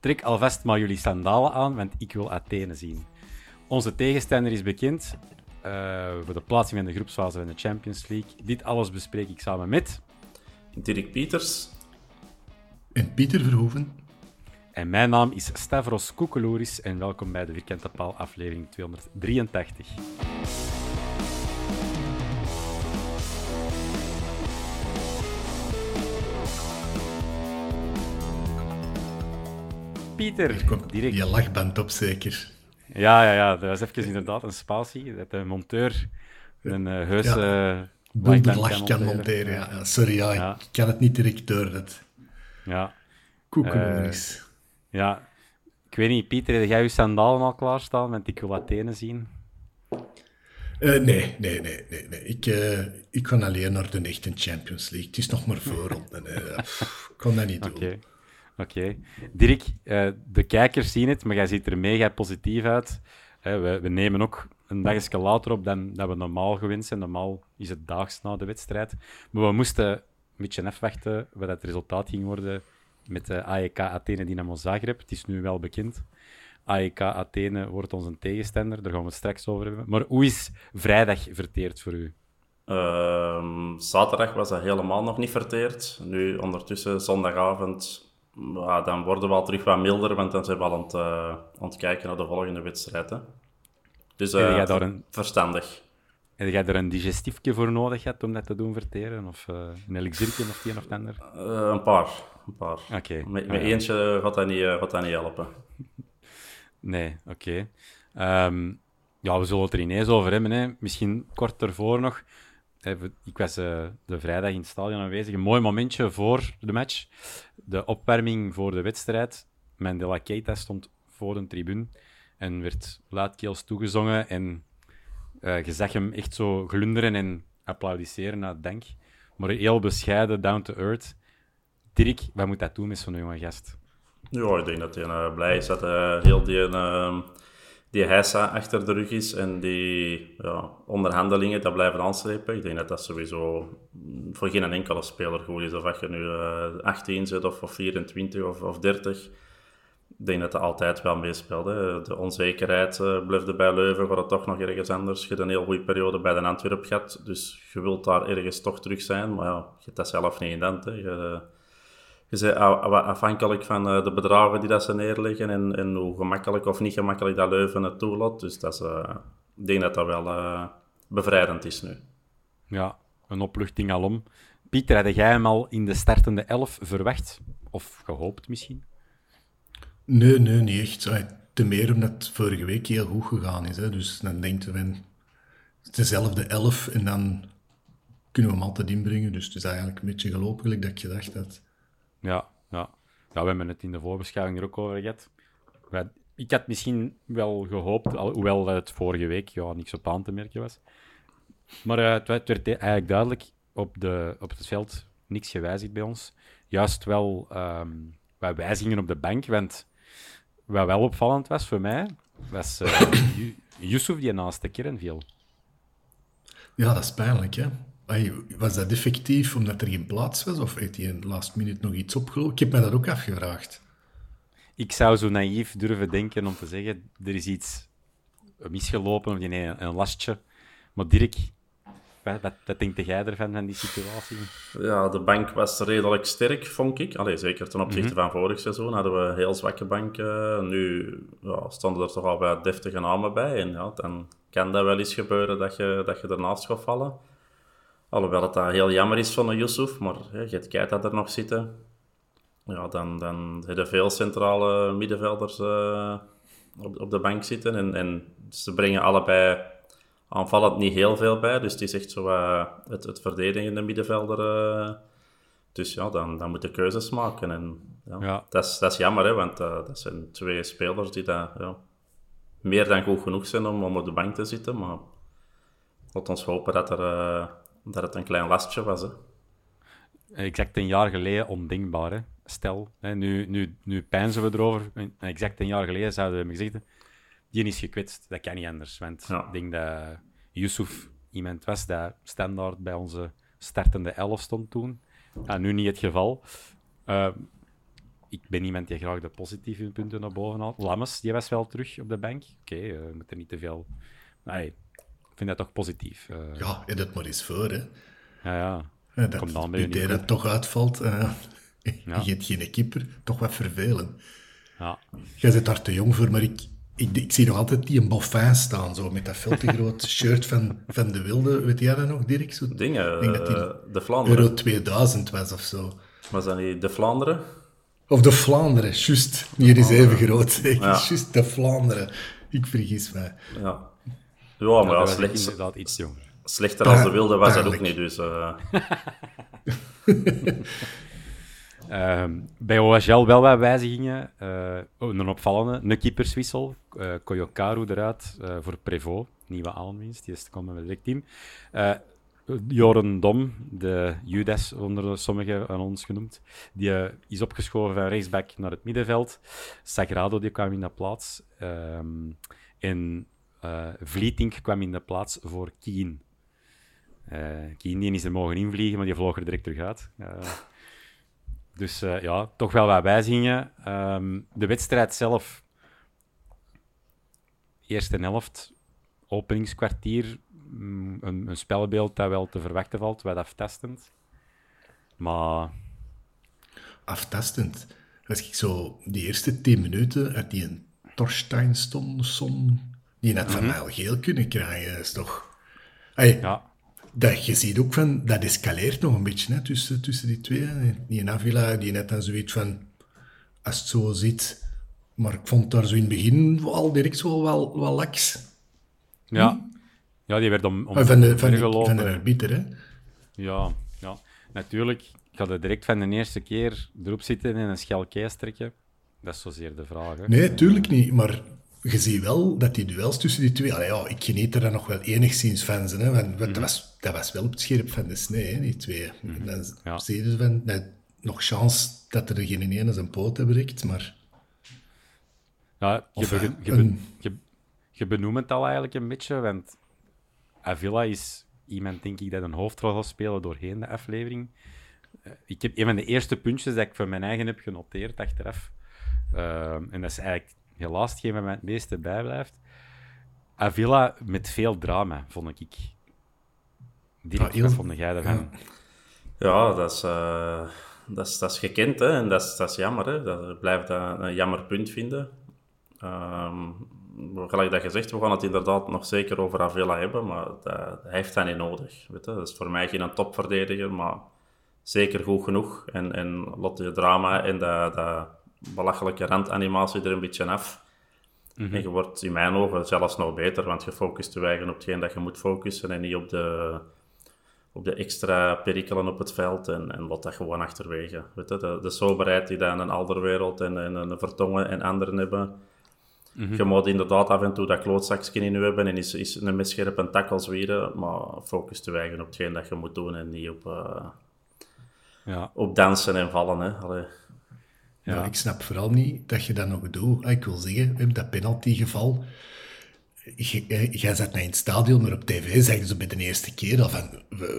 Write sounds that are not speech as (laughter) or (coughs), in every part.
Trek alvast maar jullie sandalen aan, want ik wil Athene zien. Onze tegenstander is bekend uh, voor de plaatsing van de groepsfase van de Champions League. Dit alles bespreek ik samen met... Dirk Pieters. En Pieter Verhoeven. En mijn naam is Stavros Koekeloeris en welkom bij de Vierkante Paal aflevering 283. Pieter. direct. Je lachband op, zeker. Ja, ja, ja. Dat was even inderdaad een spatie. Dat de monteur een uh, heus... Ja. Uh, lach kan monteren. Ja. ja. Sorry, ja, ik kan het niet direct door. Dat... Ja. Koekeloeris. Uh, ja. Ik weet niet, Pieter, heb jij je sandalen al klaarstaan? Want ik wil Athene zien. Uh, nee, nee, nee, nee, nee. Ik, uh, ik kan alleen naar de echte Champions League. Het is nog maar voorronde. (laughs) ik kan dat niet doen. Oké. Dirk, uh, de kijkers zien het, maar jij ziet er mega positief uit. Uh, we, we, nemen ook een dagje later op dan dat we normaal gewend zijn. Normaal is het daags na de wedstrijd. Maar we moesten een beetje afwachten wat het resultaat ging worden met de AEK Athene Dynamo Zagreb. Het is nu wel bekend. AEK Athene wordt onze tegenstander, daar gaan we het straks over hebben. Maar hoe is vrijdag verteerd voor u? Uh, zaterdag was dat helemaal nog niet verteerd. Nu ondertussen zondagavond dan worden we al terug wat milder, want dan zijn we al aan het, uh, aan het kijken naar de volgende wedstrijd. Hè. Dus uh, daar een, verstandig. Heb jij er een digestiefje voor nodig gehad om dat te doen verteren? Of uh, een elixiertje of die een of ander? een paar. Een paar. Okay. Met, met eentje gaat dat niet, gaat dat niet helpen. nee, oké. Okay. Um, ehm, ja, we zullen het er ineens over hebben. Hè. Misschien kort ervoor nog. Ik was uh, de vrijdag in het stadion aanwezig. Een mooi momentje voor de match. De opwarming voor de wedstrijd. Mandela Keita stond voor de tribune en werd luidkeels toegezongen. En uh, je zag hem echt zo glunderen en applaudisseren naar dank. Maar heel bescheiden, down to earth. Dirk, wat moet dat doen met zo'n jonge gast? Ja, ik denk dat hij blij is dat hij heel die die heisa achter de rug is en die ja, onderhandelingen dat blijven aanslepen. Ik denk dat dat sowieso voor geen enkele speler goed is. Of je nu uh, eh, 18 zit of, of 24 of, of 30. Ik denk dat dat altijd wel meespeelt. Hè. De onzekerheid uh, blijft bij Leuven, waar het toch nog ergens anders. Je hebt een heel goede periode bij de Antwerp gehad, dus je wilt daar ergens toch terug zijn. Maar ja, je hebt dat zelf niet in Hè. Je, je bent afhankelijk van eh, de bedragen die dat ze neerleggen en, en hoe gemakkelijk of niet gemakkelijk dat Leuven het toelaat. Dus dat is, uh, ik denk dat dat wel uh, bevrijdend is nu. Ja, een opluchting alom. Pieter, had jij hem al in de startende elf verwacht? Of gehoopt misschien? Nee, nee, niet echt. Te meer omdat het vorige week heel goed gegaan is. Hè. Dus dan denkt men, het dezelfde elf en dan kunnen we hem altijd inbrengen. Dus het is eigenlijk een beetje gelopen dat ik gedacht had. Ja, ja. ja, we hebben het in de voorbeschouwing er ook over gehad. Ik had misschien wel gehoopt, hoewel het vorige week ja, niks op aan te merken was, Maar uh, het, werd eigenlijk duidelijk op, de, op het veld niks gewijzigd bij ons. Juist wel um, wat wijzigingen op de bank. Want wat wel opvallend was voor mij, was (coughs) uh, Yusuf die naast de kern viel. Ja, dat is pijnlijk, hè? Was dat effectief omdat er geen plaats was? Of heeft hij in de laatste minuut nog iets opgelopen? Ik heb me dat ook afgevraagd. Ik zou zo naïef durven denken om te zeggen, er is iets misgelopen of nee, een lastje. Maar Dirk, wat, wat, wat denk jij ervan, van die situatie? Ja, de bank was redelijk sterk, vond ik. Allee, zeker ten opzichte mhm. van vorig seizoen hadden we een heel zwakke bank. Nu ja, stonden er toch al wat deftige namen bij. En ja, dan kan dat wel eens gebeuren dat je, dat je ernaast gaat vallen. Alhoewel het dat heel jammer is van Yusuf, maar hè, je hebt Keita er nog zitten. Ja, dan, dan hebben veel centrale middenvelders uh, op, op de bank zitten. En, en ze brengen allebei aanvallend niet heel veel bij. Dus het is echt zo uh, het, het verdedigende middenvelder. Uh, dus ja, dan, dan moet je keuzes maken. En, ja, ja. Dat, is, dat is jammer, hè, want dat zijn twee spelers die dat, ja, meer dan goed genoeg zijn om, om op de bank te zitten. Maar laat ons hopen dat, er, dat het een klein lastje was. Hè. Exact een jaar geleden ondenkbaar. Hè? Stel, hè, nu, nu, nu pijnzen we erover. Exact een jaar geleden zouden we gezegd die is gekwetst. Dat kan niet anders. Want ik denk dat Yusuf iemand was dat standaard bij onze startende elf stond toen. nu niet het geval. Uh, ik ben iemand die graag de positieve punten naar boven haalt. Lammes, die was wel terug op de bank. Oké, okay, uh, moet er niet te veel... Nee, vind dat toch positief. Uh, ja, en dat maar eens voor, hè. Ja, ja. dat, Kom dan bij dat toch uitvalt, uh, ja. je hebt geen keeper, toch wat vervelen. Ja. Jij zit daar te jong voor, maar ik, ik, ik, zie nog altijd die een Boffin staan, zo, met dat veel te groot (laughs) shirt van, van de Wilde. Weet jij dat nog, Dirk? Zo, Dingen, denk dat die uh, de Vlaanderen. Euro 2000 was of zo. Was dat niet de Vlaanderen? Of de Vlaanderen, juist. Hier is even groot, zeker. (laughs) Ja. Juist de Vlaanderen. Ik vergis mij. Ja, ja maar ja, slecht, inderdaad iets jonger. Slechter als de Wilde was dat ook niet, dus... Uh... Uh, (laughs) bij OHL wel wat wijzigingen. Uh, een opvallende, een keeperswissel. Uh, Koyokaru eruit uh, voor Prevost, nieuwe aanwinst. Die is te komen met het team. Joren Dom, de Judas onder sommigen van ons genoemd, die is opgeschoven van rechtsback naar het middenveld. Sagrado die kwam in de plaats. Ehm, en Vlietink kwam in de plaats voor Kien. Kien die is er mogen invliegen, maar die vloog er direct terug uit. Dus uh, ja, toch wel wat wijzigingen. Um, de wedstrijd zelf, eerste helft, openingskwartier, mm, een, een spelbeeld dat wel te verwachten valt, wat aftastend. Maar... Aftastend? Als ik zo die eerste tien minuten uit die Torstein stond, die net van mm -hmm. mij al geel kunnen krijgen, is toch... Hey, ja dat je ziet ook van, dat escaleert nog een beetje hè, tussen, tussen die twee. Die in Avila, die net dan zoiets van, als het zo zit. Maar ik vond daar zo in het begin al direct zo wel, wel laks. Ja. ja, die werd om, om van, de, van, de, van de arbiter, hè? Ja, ja, natuurlijk. Ik had het direct van de eerste keer erop zitten en een schel trekken. Dat is zozeer de vraag. Hè? Nee, tuurlijk niet. Maar je ziet wel dat die duels tussen die twee... ja, ik geniet er dan nog wel enigszins van. Hè, want dat, mhm. was, dat was wel op het scherp van de snee, hè, die twee. Mm Dan ja. van... nog kans dat er geen ene zijn poot breekt, maar... Ja, je, je, je, je, benoemt het al eigenlijk een beetje, want Avila is iemand, denk ik, dat een hoofdrol zal spelen doorheen de aflevering. Eh, ik heb een van de eerste puntjes dat ik voor mijn eigen heb genoteerd achteraf. Uh, en dat is eigenlijk helaas hetgeen wat mij het meeste bijblijft. Avila met veel drama, vond ik. Direct, ah, wat vond jij daarvan? Ja, dat is, uh, dat is, dat is gekend hè? en dat is, dat is jammer. Hè? Dat blijft een jammer punt vinden. Um, gelijk dat gezegd, we gaan het inderdaad nog zeker over Avila hebben, maar dat, hij heeft dat niet nodig. Weet je? Dat is voor mij geen topverdediger, maar zeker goed genoeg. En, en lot drama en dat, dat belachelijke randanimatie er een beetje af. Mhm. En je wordt in mijn ogen zelfs nog beter, want je focust je eigen op hetgeen dat je moet focussen en niet op de, op de extra perikelen op het veld en, en wat dat gewoon achterwege. Weet je, de, de soberheid die dan een Alderwereld en, en een Vertongen en anderen hebben, Je moet inderdaad af en toe dat klootzakje in je hebben en is, is een misscherp een tackle zwieren, maar focus te wijgen op hetgeen dat je moet doen en niet op, uh, Ja, op dansen en vallen. Hè. Allee. Ja. Ik snap vooral niet dat je dat nog doet. Ah, Ik wil zeggen, in dat penaltygeval, eh, jij zat naar in het stadion, maar op tv zeggen ze bij de eerste keer al van,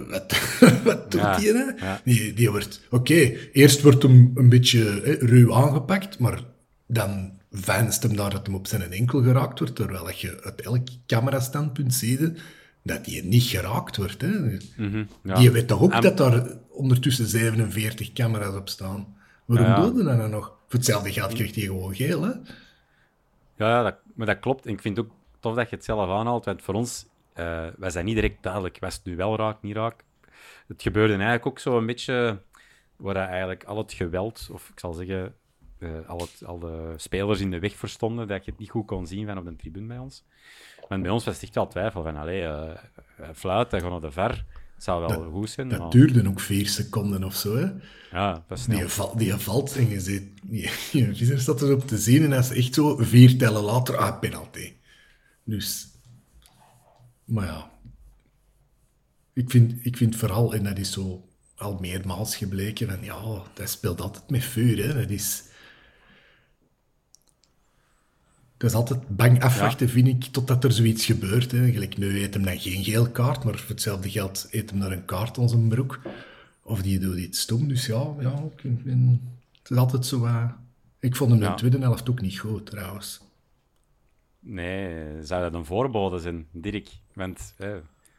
wat, (laughs) wat doet Ja, die? Hè? ja. Die, die wordt, oké, eerst wordt hem een beetje hè, ruw aangepakt, maar dan veinst hem daar dat hem op zijn enkel geraakt wordt, terwijl je uit elk camerastandpunt ziet dat die niet geraakt wordt. Hè? Mhm, ja. Die weet toch ook En- dat daar ondertussen 47 camera's op staan. Waarom Ja, je dat dan nog? Voor hetzelfde geld krijgt hij gewoon geel, hè? Ja, ja dat, maar dat klopt. En ik vind het ook tof dat je het zelf aanhaalt, want voor ons, eh, wij zijn niet direct duidelijk, was het nu wel raak, niet raak. Het gebeurde eigenlijk ook zo een beetje, waar eigenlijk al het geweld, of ik zal zeggen, eh, al, het, al de spelers in de weg verstonden, dat je het niet goed kon zien van op de tribune bij ons. Want bij ons was het echt wel twijfel van, allee, eh eh, fluit, dat gaat naar de ver. Het zou wel goed zijn, Dat maar duurde ook vier seconden of zo, hè? ja, dat is snel. Die, val, die valt en je. Die, die visser staat erop te zien en dat is echt zo vier tellen later, ah, penalty. Dus... Maar ja... Ik vind, ik vind vooral, en dat is zo al meermaals gebleken, van ja, dat speelt altijd met vuur, hè. Dat is... Dat is altijd bang afwachten, vind ik, totdat er zoiets gebeurt. Hè. Gelijk nu eet hem dan geen geel kaart, maar voor hetzelfde geld eet hem naar een kaart aan zijn broek. Of die doet iets stom. Dus ja, ja ik ben, het is altijd zo... eh, ik vond hem in Ja. de tweede helft ook niet goed, trouwens. Nee, zou dat een voorbode zijn, Dirk? Want eh,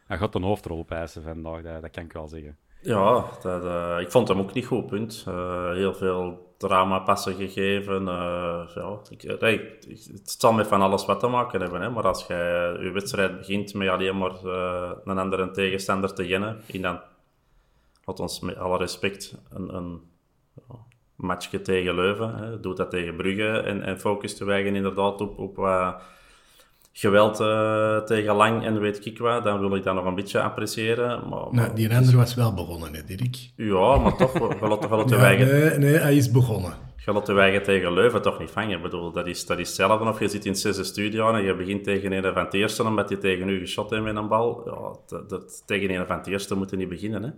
hij gaat een hoofdrol opeisen vandaag, dat, dat kan ik wel zeggen. Ja, dat, eh, ik vond hem ook niet goed, punt. Eh, heel veel dramapassen gegeven. eh, ja, ik, eh, nee, het zal met van alles wat te maken hebben. Hè, maar als jij je wedstrijd begint met alleen maar eh, een andere tegenstander te jennen, in dan, had ons met alle respect, een, een matchje tegen Leuven. Hè, doet dat tegen Brugge en, en focus te wijgen inderdaad op, op wat geweld eh, tegen Lang en weet ik wat. Dan wil ik dat nog een beetje appreciëren. Maar, Nou, die ander was wel begonnen, hè, Dirk. ja, maar toch, we laten we laten (laughs) Ja, wijgen. nee, nee, hij is begonnen. Je laat de tegen Leuven toch niet vangen. Ik bedoel, dat is, dat is hetzelfde of je zit in het zesde studio en je begint tegen een van het eerste omdat je tegen u geschot heeft met een bal. Ja, dat, dat, tegen een van het eerste moet je niet beginnen. Hè?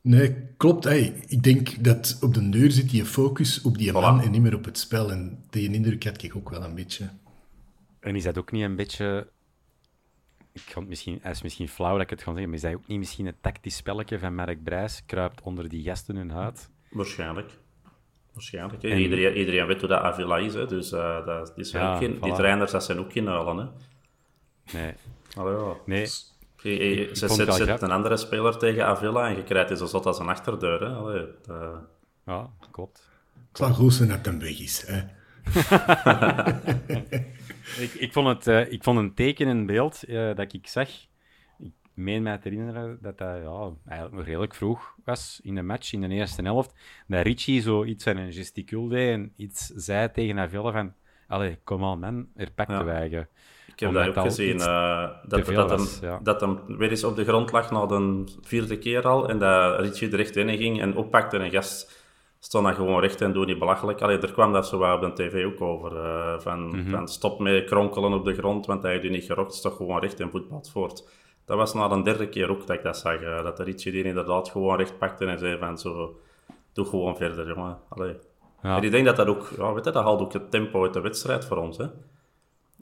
Nee, klopt. Hey, ik denk dat op de deur zit je focus op die man en niet meer op het spel. En die indruk had ik ook wel een beetje. En is dat ook niet een beetje... Ik kan het misschien, hij is misschien flauw dat ik het ga zeggen, maar is dat ook niet misschien een tactisch spelletje van Mark Brijs? Kruipt onder die gasten hun huid? Waarschijnlijk. Waarschijnlijk. En- Iedereen, iedereen weet hoe dat Avila is. Hè? Dus eh, dat, die, zijn Ja, ook geen, die trainers dat zijn ook geen uilen. Hè? Nee. Allee. Nee. Je, je- je- Ik ze het zet, een andere speler tegen Avila en je krijgt die zo zot als een achterdeur. Hè? Allee, Ja, klopt. Het zal goed zijn dat hem weg is. Hè. (laughs) (laughs) Ik, ik, vond het, eh, ik vond een tekenend beeld eh, dat ik zag. Ik meen mij te herinneren dat dat ja, eigenlijk nog redelijk vroeg was in de match, in de eerste helft. Dat Richie zo iets aan een gesticuul deed en iets zei tegen Avila van... Allee, kom aan man, er pak Ja. te wijgen. Ik heb dat ook al gezien, eh, dat, dat, hem, was, ja. dat hem weer eens op de grond lag na de vierde keer al. En dat Richie er echt in ging en oppakte. En een gast stond dan gewoon recht en doe niet belachelijk. Allee, er kwam dat zo wat op de tv ook over. eh, van, Mhm. van stop met kronkelen op de grond, want hij heeft u niet gerokt. Is toch gewoon recht en voetbalt voort. Dat was na de derde keer ook dat ik dat zag. eh, dat de Richie die inderdaad gewoon recht pakte en zei van zo... Doe gewoon verder, jongen. Allee. Ja. En ik denk dat dat ook... Ja, weet je, dat haalt ook het tempo uit de wedstrijd voor ons, hè.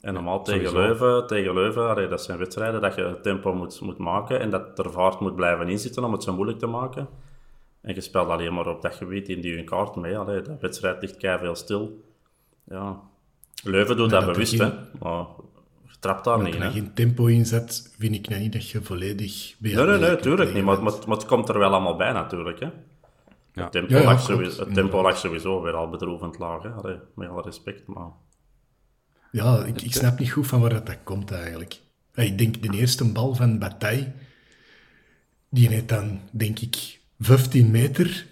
En normaal tegen. Leuven, tegen Leuven allee, dat zijn wedstrijden dat je het tempo moet, moet maken en dat er vaart moet blijven inzitten om het zo moeilijk te maken. En je speelt alleen maar op dat gebied in die een kaart mee. Allee, de wedstrijd ligt veel stil. Ja. Leuven doet Maar dat dat bewust, hè. Maar je trapt daar Als niet, hè. geen tempo in zet, vind ik nou niet dat je volledig... Nee, nee, nee, tuurlijk niet. Maar, bent. maar, maar het komt er wel allemaal bij, natuurlijk, hè. Ja. Het tempo, Ja, ja, lag, klopt, sowieso, het tempo lag sowieso weer al bedroevend laag, hè. Allee, met alle respect, maar... Ja, ik, ik snap niet goed van waar dat, dat komt eigenlijk. Ik denk de eerste bal van Bataille, die heeft dan, denk ik, 15 meter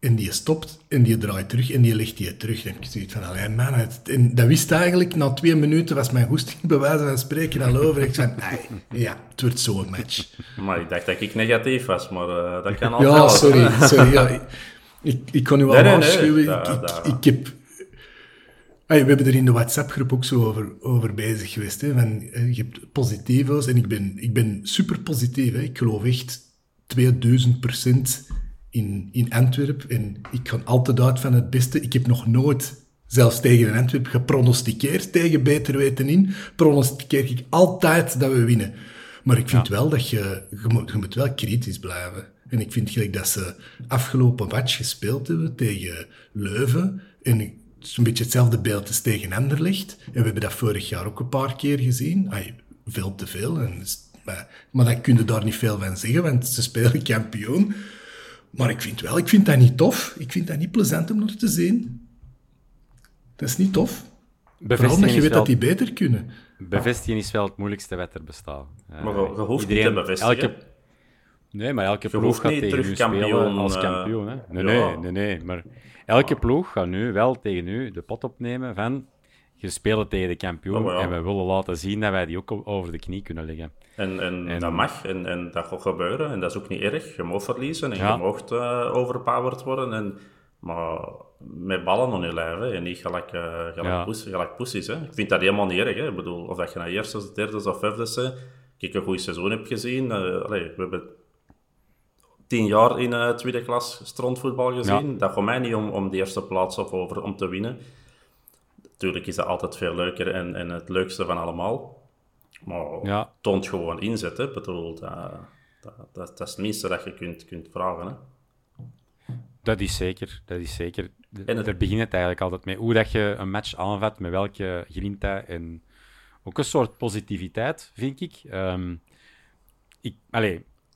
en die stopt en die draait terug en die legt die terug. Dan heb ik zoiets van, allee man, het, en dat wist eigenlijk, na twee minuten was mijn goesting bij wijze van spreken al over. Ik zei, nee, ja, het wordt zo'n match. Maar ik dacht dat ik negatief was, maar eh, dat kan altijd. Ja, sorry, (laughs) sorry. Ja, ik, ik, ik kon u wel Nee, nee, nee, waarschuwen. dat- ik, heb we hebben er in de WhatsApp-groep ook zo over, over bezig geweest. Hè, van, je hebt positivo's en ik ben, ik ben super positief. Hè. Ik geloof echt 2000 procent in, in Antwerpen. En ik ga altijd uit van het beste. Ik heb nog nooit, zelfs tegen een Antwerp, gepronosticeerd tegen beter weten in. Pronosticeer ik altijd dat we winnen. Maar ik vind wel dat je, je moet, je moet wel kritisch blijven. En ik vind gelijk dat ze afgelopen match gespeeld hebben tegen Leuven. En het is een beetje hetzelfde beeld als tegen Anderlecht. En we hebben dat vorig jaar ook een paar keer gezien. Ay, veel te veel. En, maar, maar dan kun je daar niet veel van zeggen, want ze spelen kampioen. Maar ik vind wel, ik vind dat niet tof. Ik vind dat niet plezant om nog te zien. Dat is niet tof. Vooral dat je weet dat die beter kunnen. Bevestigen is wel het moeilijkste wat er bestaat. Uh, maar je, je hoeft iedereen, niet te bevestigen. Elke, nee, maar elke je ploeg gaat tegen u spelen als kampioen. Hè? Nee, ja. nee, nee, nee, maar elke ploeg gaat nu wel tegen u de pot opnemen van je speelt tegen de kampioen oh, ja. en we willen laten zien dat wij die ook over de knie kunnen leggen. En, en, en dat mag en, en dat gaat gebeuren en dat is ook niet erg. Je mag verliezen en ja. je mag uh, overpowered worden. En, maar met ballen op je lijf hè, en niet gelijk, uh, gelijk, ja. poes, gelijk poesies. Hè. Ik vind dat helemaal niet erg. Hè. Ik bedoel, of dat je naar eerste, derde of vijfde ik een goed seizoen heb gezien. Uh, allee, we hebben tien jaar in uh, tweede klas strandvoetbal gezien. Ja. Dat gaat mij niet om, om de eerste plaats of over, om te winnen. Natuurlijk is dat altijd veel leuker en, en het leukste van allemaal. Maar ja. toont gewoon inzet. Hè. Bedoel, dat, dat, dat, dat, is het minste dat je kunt, kunt vragen. Hè. Dat is zeker, dat is zeker. En het... Daar begint het eigenlijk altijd mee. Hoe dat je een match aanvat, met welke grinta en ook een soort positiviteit, vind ik. Um, ik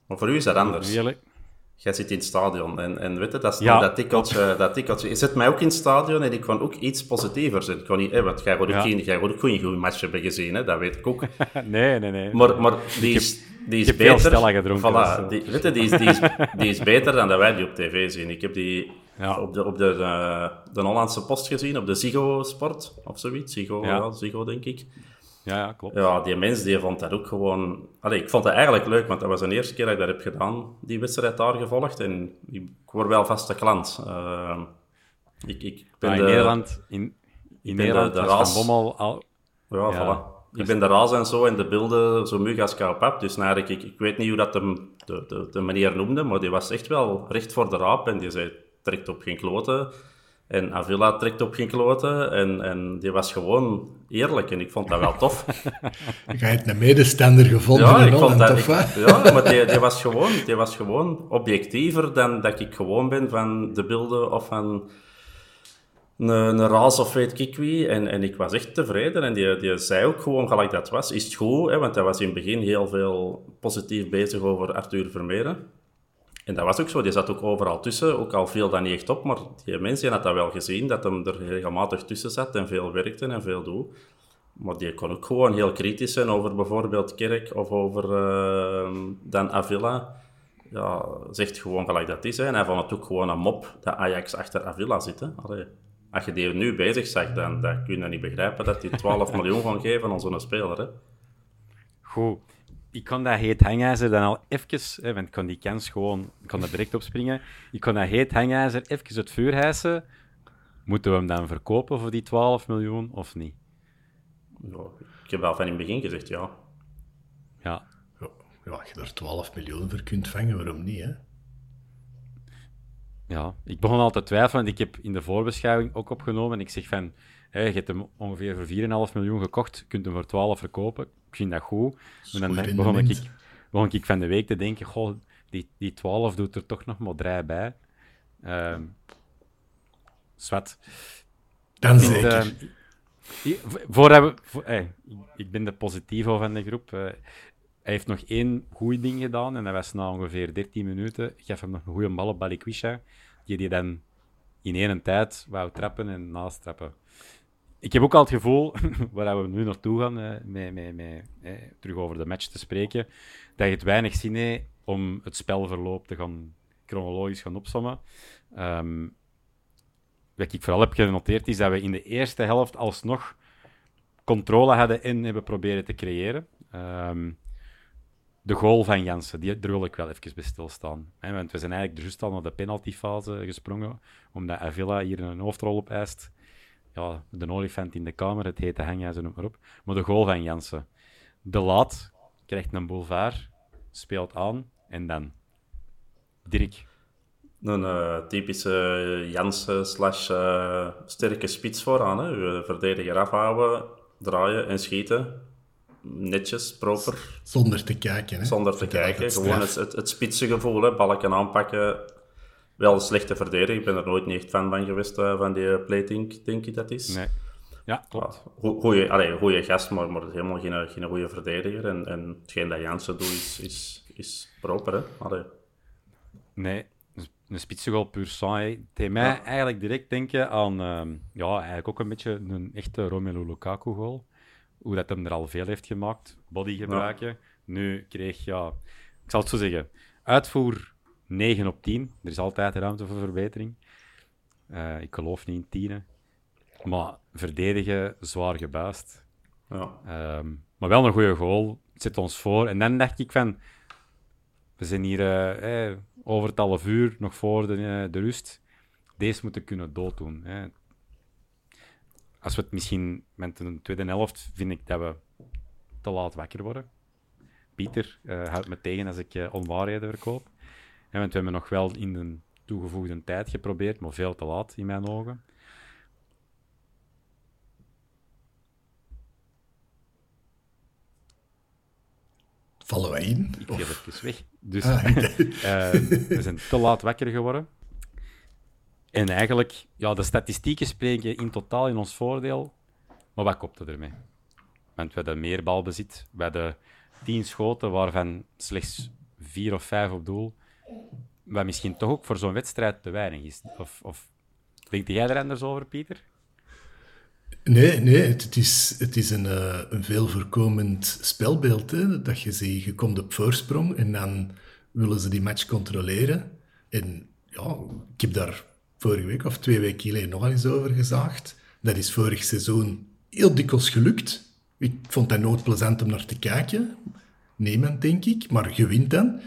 maar voor u is dat anders. Eerlijk. Jij zit in het stadion en, en weet je, dat, ja. dat, tikkeltje, dat tikkeltje. Je zet mij ook in het stadion en ik kan ook iets positiever zijn. Ik kan niet, hè, want jij wordt ook, geen, jij wordt ook geen goede match hebben gezien, hè, dat weet ik ook. (laughs) nee, nee, nee. Maar, maar die is, die is beter. gedronken. Voilà, die, weet je, die, is, die, is, die is beter dan dat wij die op tv zien. Ik heb die ja. op, de, op de, de, de Hollandse Post gezien, op de Ziggo Sport of zoiets. Ziggo, ja. Ziggo denk ik. Ja, ja, klopt. Ja, die mens die vond dat ook gewoon... Allee, ik vond het eigenlijk leuk, want dat was de eerste keer dat ik dat heb gedaan, die wedstrijd daar gevolgd. En ik word wel vaste klant. Uh, ik, ik ben ah, in de, Nederland, in, in Nederland de, de raas, Bommel al... Ja, ja voilà. Ik ben de raas en zo en de beelden zo mug als pap. Dus nou, ik, ik weet niet hoe dat de, de, de, de meneer noemde, maar die was echt wel recht voor de raap. En die zei, trekt op geen kloten. En Avila trekt op geen kloten. En, en die was gewoon eerlijk. En ik vond dat wel tof. (laughs) Je hebt een medestander gevonden. Ja, ik vond dat tof, Ja, maar die, die, was gewoon, die was gewoon objectiever dan dat ik gewoon ben van de beelden of van een, een raas of weet ik wie. En, en ik was echt tevreden. En die, die zei ook gewoon gelijk dat was. Is het goed? Hè? Want hij was in het begin heel veel positief bezig over Arthur Vermeeren. En dat was ook zo, die zat ook overal tussen, ook al viel dat niet echt op, maar die mensen had dat wel gezien, dat hem er regelmatig tussen zat en veel werkte en veel doet. Maar die kon ook gewoon heel kritisch zijn over bijvoorbeeld Kerk of over uh, Dan Avila. Ja, zegt gewoon gelijk dat is. Hè. En hij vond het ook gewoon een mop dat Ajax achter Avila zit. Als je die nu bezig zag, dan, dan kun je niet begrijpen dat hij (laughs) 12 miljoen gaan geven aan zo'n speler. Hè. Goed ik kan dat heet hangijzer dan al even, hè, want ik kan die kans gewoon, ik kan er direct opspringen. Ik kan dat heet hangijzer even het vuur hijsen. Moeten we hem dan verkopen voor die 12 miljoen of niet? Ja, ik heb wel van in het begin gezegd ja. Ja. Ja, als je er 12 miljoen voor kunt vangen, waarom niet, hè? Ja, ik begon al te twijfelen, want ik heb in de voorbeschouwing ook opgenomen. En ik zeg van, je hebt hem ongeveer voor 4,5 miljoen gekocht, je kunt hem voor 12 verkopen. Ik vind dat goed. Maar dan begon ik, begon ik van de week te denken, goh, die, die 12 doet er toch nog maar drie bij. Um, zwart. Dan zeker. Uh, voor, we, voor, hey, ik ben de positivo van de groep. Uh, hij heeft nog één goed ding gedaan en dat was na ongeveer 13 minuten. Ik gaf hem nog een goede bal op Balikwisha, die die dan in één tijd wou trappen en naast trappen ik heb ook al het gevoel, (laughs) waar we nu naartoe gaan, met, eh, terug over de match te spreken, dat je het weinig zin heeft om het spelverloop te gaan chronologisch gaan opsommen. Um, wat ik vooral heb genoteerd is dat we in de eerste helft alsnog controle hadden en hebben proberen te creëren. Um, de goal van Jansen, die, daar wil ik wel even bij stilstaan. Hè, want we zijn eigenlijk juist al naar de penaltyfase gesprongen, omdat Avila hier een hoofdrol op eist ja, de olifant in de kamer, het hete hangijzer, noem maar op. Maar de goal van Jansen. De Laat krijgt een boulevard, speelt aan en dan. Dirk. Een uh, typische Jansen slash uh, sterke spits vooraan. Hè. Je verdediger afhouden, draaien en schieten. Netjes, proper. Zonder te kijken. Hè? Zonder te kijken. Gewoon het, het, het spitse gevoel, hè. balken aanpakken. Wel een slechte verdediger. Ik ben er nooit niet echt fan van geweest, uh, van die plating, denk ik dat is. Nee. Ja, klopt. Goeie, allee, goeie gast, maar, maar helemaal geen, geen goede verdediger. En, en hetgeen dat Jansen doet, is, is, is proper. Hè? Allee. Nee, een spitsengoal puur. Het deed mij ja. eigenlijk direct denken aan, uh, ja, eigenlijk ook een beetje een echte Romelu Lukaku-goal. Hoe dat hem er al veel heeft gemaakt, body gebruiken. Ja. Nu kreeg, ja, ik zal het zo zeggen, uitvoer 9 op 10. Er is altijd ruimte voor verbetering. Uh, ik geloof niet in tienen. Maar verdedigen, zwaar gebuist. Ja. Um, maar wel een goede goal. Zet ons voor. En dan dacht ik van... We zijn hier uh, eh, over het half uur, nog voor de, uh, de rust. Deze moeten kunnen dooddoen. Hè. Als we het misschien met de tweede helft, vind ik dat we te laat wakker worden. Pieter houdt me tegen als ik onwaarheden verkoop. En want we hebben nog wel in de toegevoegde tijd geprobeerd, maar veel te laat in mijn ogen. Vallen wij in? Ik geef even weg. Dus (laughs) ah, uh, we zijn te laat wakker geworden. En eigenlijk, ja, de statistieken spreken in totaal in ons voordeel. Maar wat kopte ermee? Want we hadden meer balbezit. We hadden tien schoten, waarvan slechts vier of vijf op doel. Wat misschien toch ook voor zo'n wedstrijd te weinig is. Of, of denk jij er anders over, Pieter? Nee, nee het, is, het is een, uh, een veel voorkomend spelbeeld. Hè? Dat je ziet, je komt op voorsprong en dan willen ze die match controleren. En ja, ik heb daar vorige week of twee weken geleden nog eens over gezaagd. Dat is vorig seizoen heel dikwijls gelukt. Ik vond dat nooit plezant om naar te kijken. Niemand, denk ik. Maar je wint dan.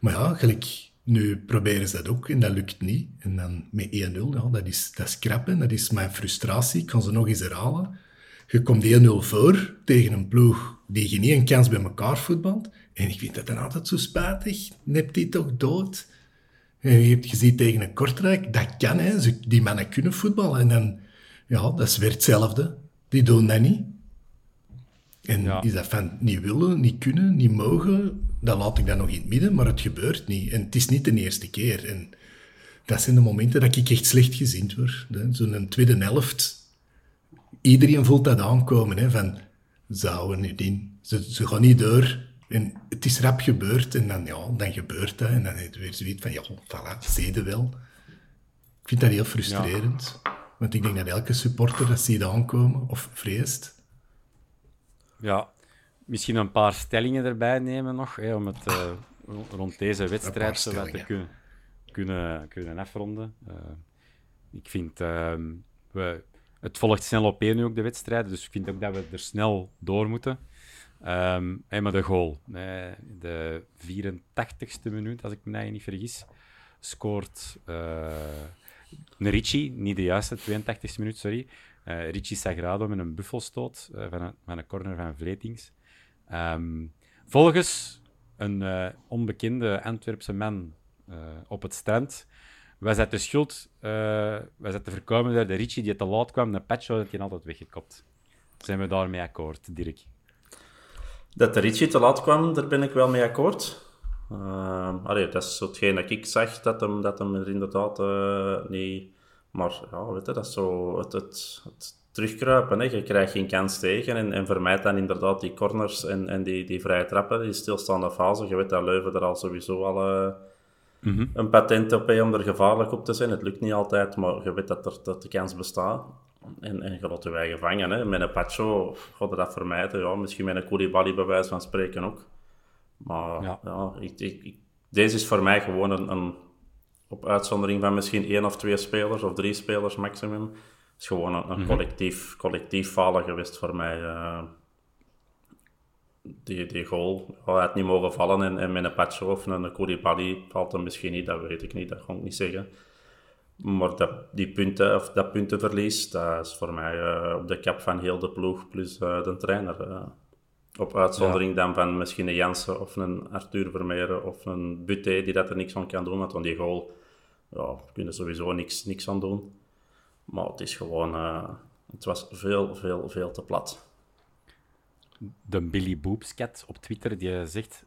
Maar ja, gelijk nu proberen ze dat ook en dat lukt niet. En dan met 1-0, ja, dat, is, dat is krap dat is mijn frustratie. Ik kan ze nog eens herhalen. Je komt 1-0 voor tegen een ploeg die je niet een kans bij elkaar voetbalt. En ik vind dat dan altijd zo spijtig. Nept die toch dood? En je hebt gezien tegen een Kortrijk, dat kan, hè. die mannen kunnen voetballen. En dan, ja, dat is weer hetzelfde. Die doen dat niet. En ja. is dat van niet willen, niet kunnen, niet mogen, dan laat ik dat nog in het midden, maar het gebeurt niet. En het is niet de eerste keer. En dat zijn de momenten dat ik echt slecht gezien word. Zo'n tweede helft, iedereen voelt dat aankomen, hè, van, zouden niet in. Ze, ze gaan niet door. En het is rap gebeurd, en dan, ja, dan gebeurt dat. En dan heb je weer zoiets van, ja, voilà, zie wel. Ik vind dat heel frustrerend. Ja. Want ik denk dat elke supporter dat ziet aankomen, of vreest. Ja, misschien een paar stellingen erbij nemen nog, hè, om het uh, rond deze wedstrijd te kunnen, kunnen, kunnen afronden. Uh, ik vind, uh, we, het volgt snel op één nu ook de wedstrijd, dus ik vind ook dat we er snel door moeten. Um, en met de goal, de 84ste minuut, als ik me niet vergis, scoort uh, Ricci, niet de juiste, 82ste minuut, sorry. Ricci Sagrado met een buffelstoot van, een, van een corner van Vletings. Um, volgens een uh, onbekende Antwerpse man uh, op het strand was het de schuld, uh, was het de voorkomen de Ricci die te laat kwam, de patch dat hij altijd weggekopt. Zijn we daarmee akkoord, Dirk? Dat de Ricci te laat kwam, daar ben ik wel mee akkoord. Uh, allee, dat is hetgeen dat ik zag, dat hem, dat hem er inderdaad uh, niet... Maar ja, weet je, dat is zo het, het, het terugkruipen. Hè. Je krijgt geen kans tegen en, en vermijdt dan inderdaad die corners en, en die, die vrije trappen, die stilstaande fase. Je weet dat Leuven er al sowieso al uh, mm -hmm. een patent op heeft om er gevaarlijk op te zijn. Het lukt niet altijd, maar je weet dat, er, dat de kans bestaat. En, en je laat je wij gevangen. Hè. Met een Pacho gaat dat vermijden. Ja, misschien met een Koulibaly bij wijze van spreken ook. Maar ja, ja ik, ik, deze is voor mij gewoon een, een, op uitzondering van misschien één of twee spelers of drie spelers maximum is gewoon een, een mhm. collectief, collectief falen geweest voor mij. Uh, die, die goal had het niet mogen vallen en, en met een Pacho of een Koulibaly valt hem misschien niet, dat weet ik niet, dat kan ik niet zeggen. Maar dat, die punten, of dat puntenverlies, dat is voor mij uh, op de kap van heel de ploeg plus uh, de trainer. Uh, op uitzondering ja. dan van misschien een Jansen of een Arthur Vermeeren of een Buté die dat er niks aan kan doen. Want aan die goal ja, kunnen sowieso niks, niks aan doen. Maar het is gewoon... het was veel, veel, veel te plat. De Billy Boobscat op Twitter die zegt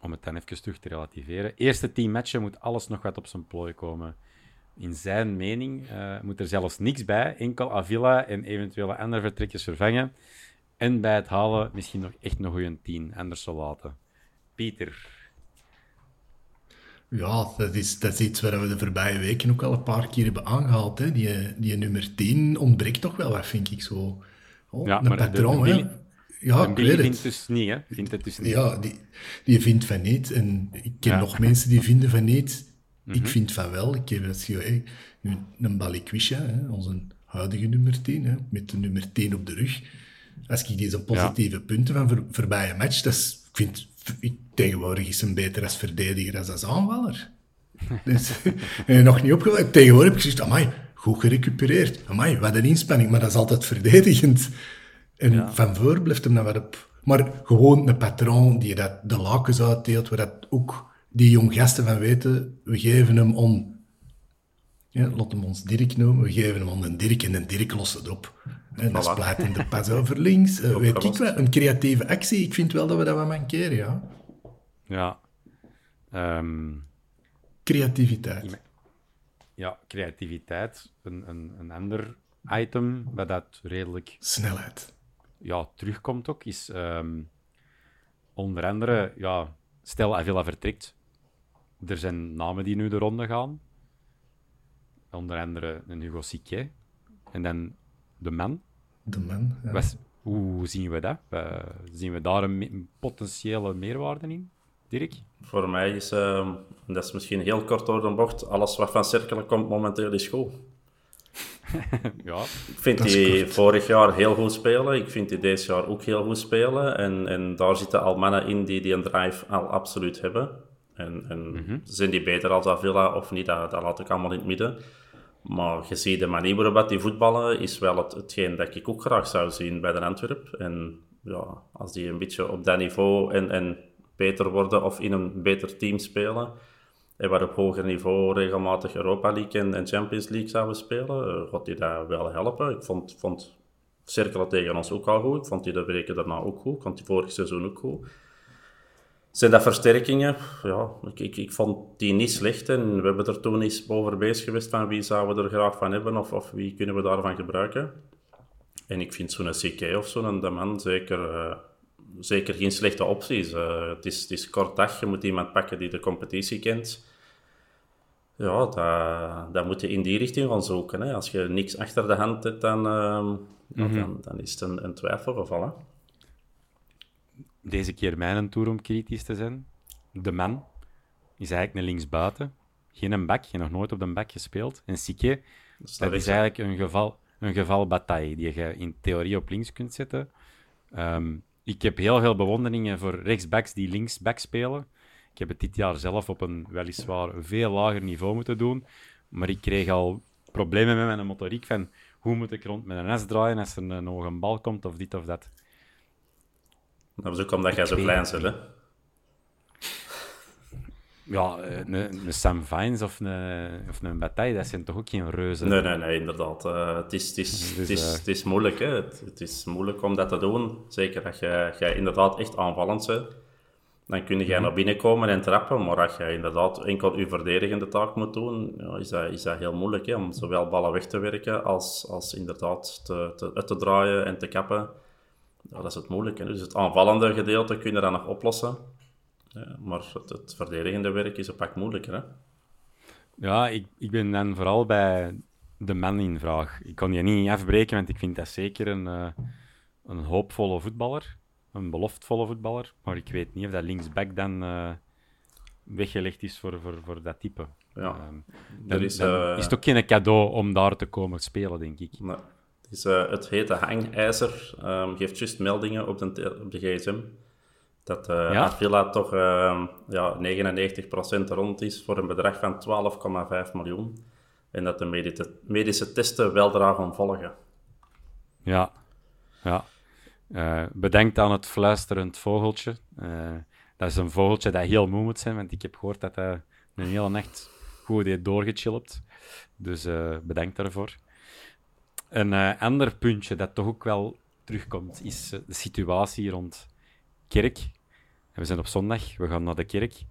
om het dan even terug te relativeren. Eerste tien matchen moet alles nog wat op zijn plooi komen. In zijn mening uh, moet er zelfs niks bij, enkel Avila en eventuele andere vertrekjes vervangen. En bij het halen misschien nog echt nog een tien, anders zo laten. Pieter. Ja, dat is, dat is iets waar we de voorbije weken ook al een paar keer hebben aangehaald. Hè. Die, die nummer 10 ontbreekt toch wel wat, vind ik zo. Oh, ja, maar patroon, de, ja, ik weet vindt dus niet, hè? Vindt het dus niet. Ja, die, die vindt van niet. En ik ken nog mensen die vinden van niet. Ik mhm. vind van wel. Ik heb het, hey, nu een Balikwisha, onze huidige nummer 10, hè, met de nummer 10 op de rug. Als ik deze positieve punten van voor, voorbije match, dat is, ik vind tegenwoordig is hem beter als verdediger als als aanvaller. dus, (laughs) nog niet opgevallen. Tegenwoordig heb ik gezegd, amai, goed gerecupereerd. Amai, wat een inspanning, maar dat is altijd verdedigend. En van voor blijft hem dan wat op. Maar gewoon een patroon die dat de lakens uitdeelt, waar dat ook die jong gasten van weten, we geven hem om... Ja, laat hem ons Dirk noemen. We geven hem om een Dirk en een Dirk lost het op. En dan splaat hem de pas over links. (laughs) Uh, weet ik wel, een creatieve actie. Ik vind wel dat we dat wat mankeren, ja. Ja. Um... Creativiteit. Ja, creativiteit. Een, een, een ander item, wat dat redelijk... Snelheid ja, terugkomt ook, is um, onder andere, ja, stel Avila vertrekt. Er zijn namen die nu de ronde gaan. Onder andere een Hugo Sique. En dan de man. De man, ja. hoe zien we dat? Uh, zien we daar een potentiële meerwaarde in, Dirk? Voor mij is, uh, dat is misschien heel kort door de bocht, alles wat van cirkelen komt momenteel is goed. (laughs) ja. Ik vind die vorig jaar heel goed spelen. Ik vind die deze jaar ook heel goed spelen. En, en daar zitten al mannen in die die een drive al absoluut hebben. En, en mhm. zijn die beter als Avila of niet, dat, dat laat ik allemaal in het midden. Maar je ziet de manier waarop die voetballen, is wel het, hetgeen dat ik ook graag zou zien bij de Antwerp. En ja, als die een beetje op dat niveau en, en beter worden of in een beter team spelen en waar op hoger niveau regelmatig Europa League en, Champions League zouden spelen, uh, gaat hij dat wel helpen. Ik vond, vond cirkelen tegen ons ook al goed. Ik vond die de weken daarna ook goed. Ik vond die vorig seizoen ook goed. Zijn dat versterkingen? Ja, ik, ik, ik, vond die niet slecht. En we hebben er toen eens over bezig geweest van wie zouden we er graag van hebben of, of wie kunnen we daarvan gebruiken. En ik vind zo'n CK of zo'n man zeker, uh, zeker geen slechte opties. Uh, het, is, het is kort dag, je moet iemand pakken die de competitie kent. Ja, dat, dat moet je in die richting gaan zoeken. Hè. Als je niks achter de hand hebt, dan, uh, dan, dan, is het een, een twijfelgeval. Hè. Deze keer mijn tour om kritisch te zijn. De man is eigenlijk een linksbuiten. Geen een bak, je nog nooit op de bak gespeeld. En Sique, dat, dat is eigenlijk een geval, een geval bataille die je in theorie op links kunt zetten. Um, ik heb heel veel bewonderingen voor rechtsbacks die linksback spelen. Ik heb het dit jaar zelf op een weliswaar veel lager niveau moeten doen. Maar ik kreeg al problemen met mijn motoriek van hoe moet ik rond met een S draaien als er nog een bal komt of dit of dat. Dat was ook omdat jij zo klein bent, hè? Ja, eh, een, een Sam Vines of een, of een Bataille, dat zijn toch ook geen reuzen? Nee, nee, nee, inderdaad. Uh, het, is, het, is, dus, het, is, uh... het is moeilijk, hè. Het, het, is moeilijk om dat te doen. Zeker als je, inderdaad echt aanvallend bent. Dan kun je mm -hmm. naar binnen komen en trappen. Maar als je inderdaad enkel je verdedigende taak moet doen, ja, is, dat, is dat heel moeilijk. Hè, om zowel ballen weg te werken als, als inderdaad te, te, uit te draaien en te kappen. Ja, dat is het moeilijke. Dus het aanvallende gedeelte kun je dan nog oplossen. Ja, maar het, het, verdedigende werk is een pak moeilijker. Hè? Ja, ik, ik ben dan vooral bij de man in vraag. Ik kan je niet afbreken, want ik vind dat zeker een, uh, een hoopvolle voetballer. Een beloftvolle voetballer. Maar ik weet niet of dat linksback dan uh, weggelegd is voor, voor, voor dat type. Ja, uh, is, is het ook geen cadeau om daar te komen spelen, denk ik. Nee. Het, is, het hete hangijzer um, geeft juist meldingen op de, op de gsm dat uh, ja? Avila toch uh, ja, 99% rond is voor een bedrag van 12,5 miljoen. En dat de medische, medische testen wel gaan volgen. Ja, ja. Uh, bedenkt aan het fluisterend vogeltje. Uh, dat is een vogeltje dat heel moe moet zijn, want ik heb gehoord dat hij een hele nacht goed heeft doorgechilpt. Dus uh, bedenk daarvoor. Een ander puntje dat toch ook wel terugkomt, is de situatie rond kerk. we zijn op zondag, we gaan naar de kerk.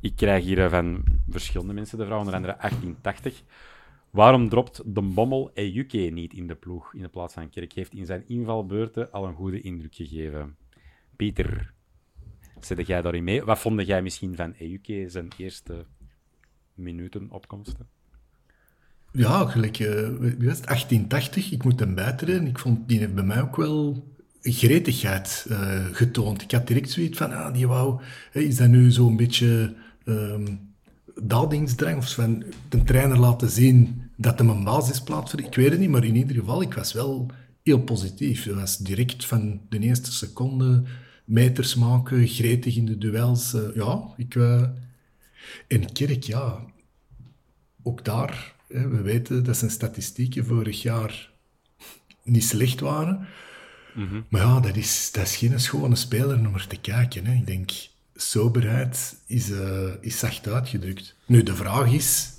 Ik krijg hier van verschillende mensen de vraag, onder andere 1880. Waarom dropt de Bommel Ejuke niet in de ploeg in de plaats van Kerk? Heeft in zijn invalbeurten al een goede indruk gegeven. Pieter, zet jij daarin mee? Wat vond jij misschien van Ejuke zijn eerste minuten opkomsten? Ja, gelijk, uh, 1880, ik moet hem bijtreden. Ik vond, die heeft bij mij ook wel gretigheid uh, getoond. Ik had direct zoiets van, ah, die wou, is dat nu zo'n beetje um, of van de trainer laten zien dat hem een basisplaats voor... Ik weet het niet, maar in ieder geval, ik was wel heel positief. Het was direct van de eerste seconde meters maken, gretig in de duels. Uh, ja, ik... En Kerk, ja, ook daar, we weten dat zijn statistieken vorig jaar niet slecht waren. Mm -hmm. Maar ja, dat is, dat is geen schone speler om er te kijken. Hè. Ik denk, soberheid is, uh, is zacht uitgedrukt. Nu, de vraag is...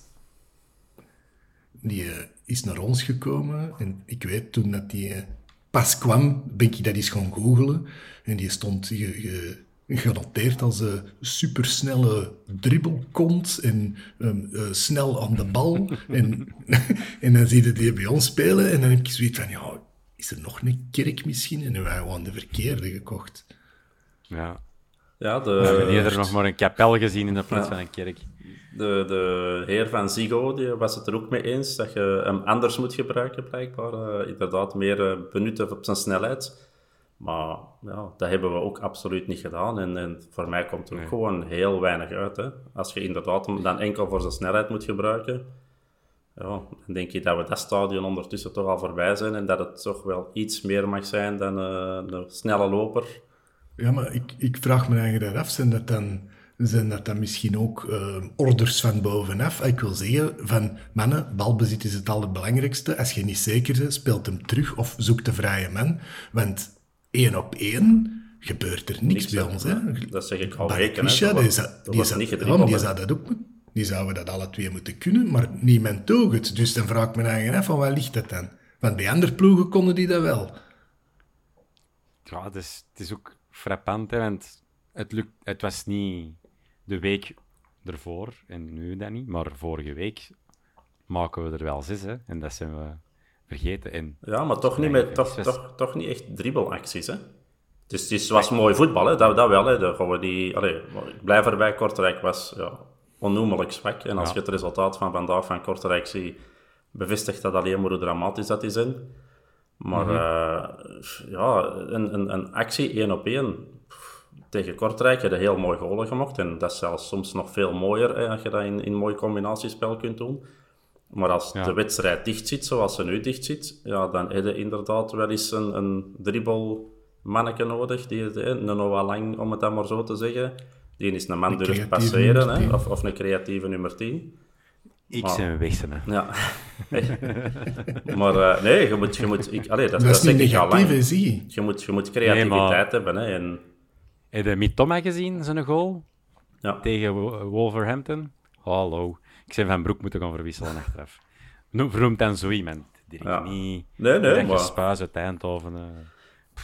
Die uh, is naar ons gekomen en ik weet toen dat die uh, pas kwam, ben ik dat eens gaan googelen. En die stond ge, genoteerd als een supersnelle dribbelkont en um, snel aan de bal. en, (laughs) en dan zie je die bij ons spelen en dan heb ik zoiets van, ja, is er nog een kerk misschien? En dan hebben wij gewoon de verkeerde gekocht. Ja, ja, de... We hebben eerder nog maar een kapel gezien in de plaats van een kerk. De, de heer van Zigo die was het er ook mee eens dat je hem anders moet gebruiken, blijkbaar. Uh, inderdaad, meer uh, benutten op zijn snelheid. Maar ja, dat hebben we ook absoluut niet gedaan. En, en voor mij komt er ook gewoon heel weinig uit. Hè. Als je inderdaad hem dan enkel voor zijn snelheid moet gebruiken, ja, dan denk je dat we dat stadion ondertussen toch al voorbij zijn en dat het toch wel iets meer mag zijn dan uh, een snelle loper ja, maar ik, ik vraag me eigenlijk af, zijn dat dan, zijn dat dan misschien ook uh, orders van bovenaf? Ik wil zeggen, van mannen, balbezit is het allerbelangrijkste. Als je niet zeker bent, speelt hem terug of zoek de vrije man. Want één op één gebeurt er niks, bij ons. Hè? Dat zeg ik al weken. die, zou, die, zou, die zou dat ook die zouden dat alle twee moeten kunnen, maar niemand doet het. Dus dan vraag ik me eigenlijk af, van waar ligt dat dan? Want bij andere ploegen konden die dat wel. Ja, het is, het is ook frappant, hè, want het, lukt, het was niet de week ervoor en nu dan niet, maar vorige week maken we er wel zes, hè, en dat zijn we vergeten. En ja, maar toch niet, met, toch, toch, toch niet echt dribbelacties, hè? Dus het was mooi voetbal, hè? Dat, dat wel. Hè? Dat we die, allee, ik blijf erbij, Kortrijk was ja, onnoemelijk zwak. En als je het resultaat van vandaag van Kortrijk ziet, bevestigt dat alleen maar hoe dramatisch dat is. In. Maar mm ja, een, een, een actie één op één tegen Kortrijk heb je heel mooi golen gemaakt. En dat is zelfs soms nog veel mooier hè, als je dat in, in mooi combinatiespel kunt doen. Maar als de wedstrijd dicht zit, zoals ze nu dicht zit, ja, dan heb je inderdaad wel eens een, een dribbelmanneke nodig. Die, hè, een Noah Lang, om het dan maar zo te zeggen. Die is een man durft passeren, hè, of, of een creatieve nummer 10. Ik zijn wegsen, hè. Ja. (laughs) maar uh, nee, je moet... Je moet ik, allee, dat, dat, is niet negatief, zie je. Moet, je moet creativiteit nee, hebben, hè. En... Heb je Mitoma gezien, zijn goal? Ja. Tegen Wolverhampton? Hallo. Ik zijn Van Broek moeten gaan verwisselen achteraf. Vernoemd dan zo iemand. Direct ja. niet... Nee, nee, maar... Spuis uit Eindhoven... Uh...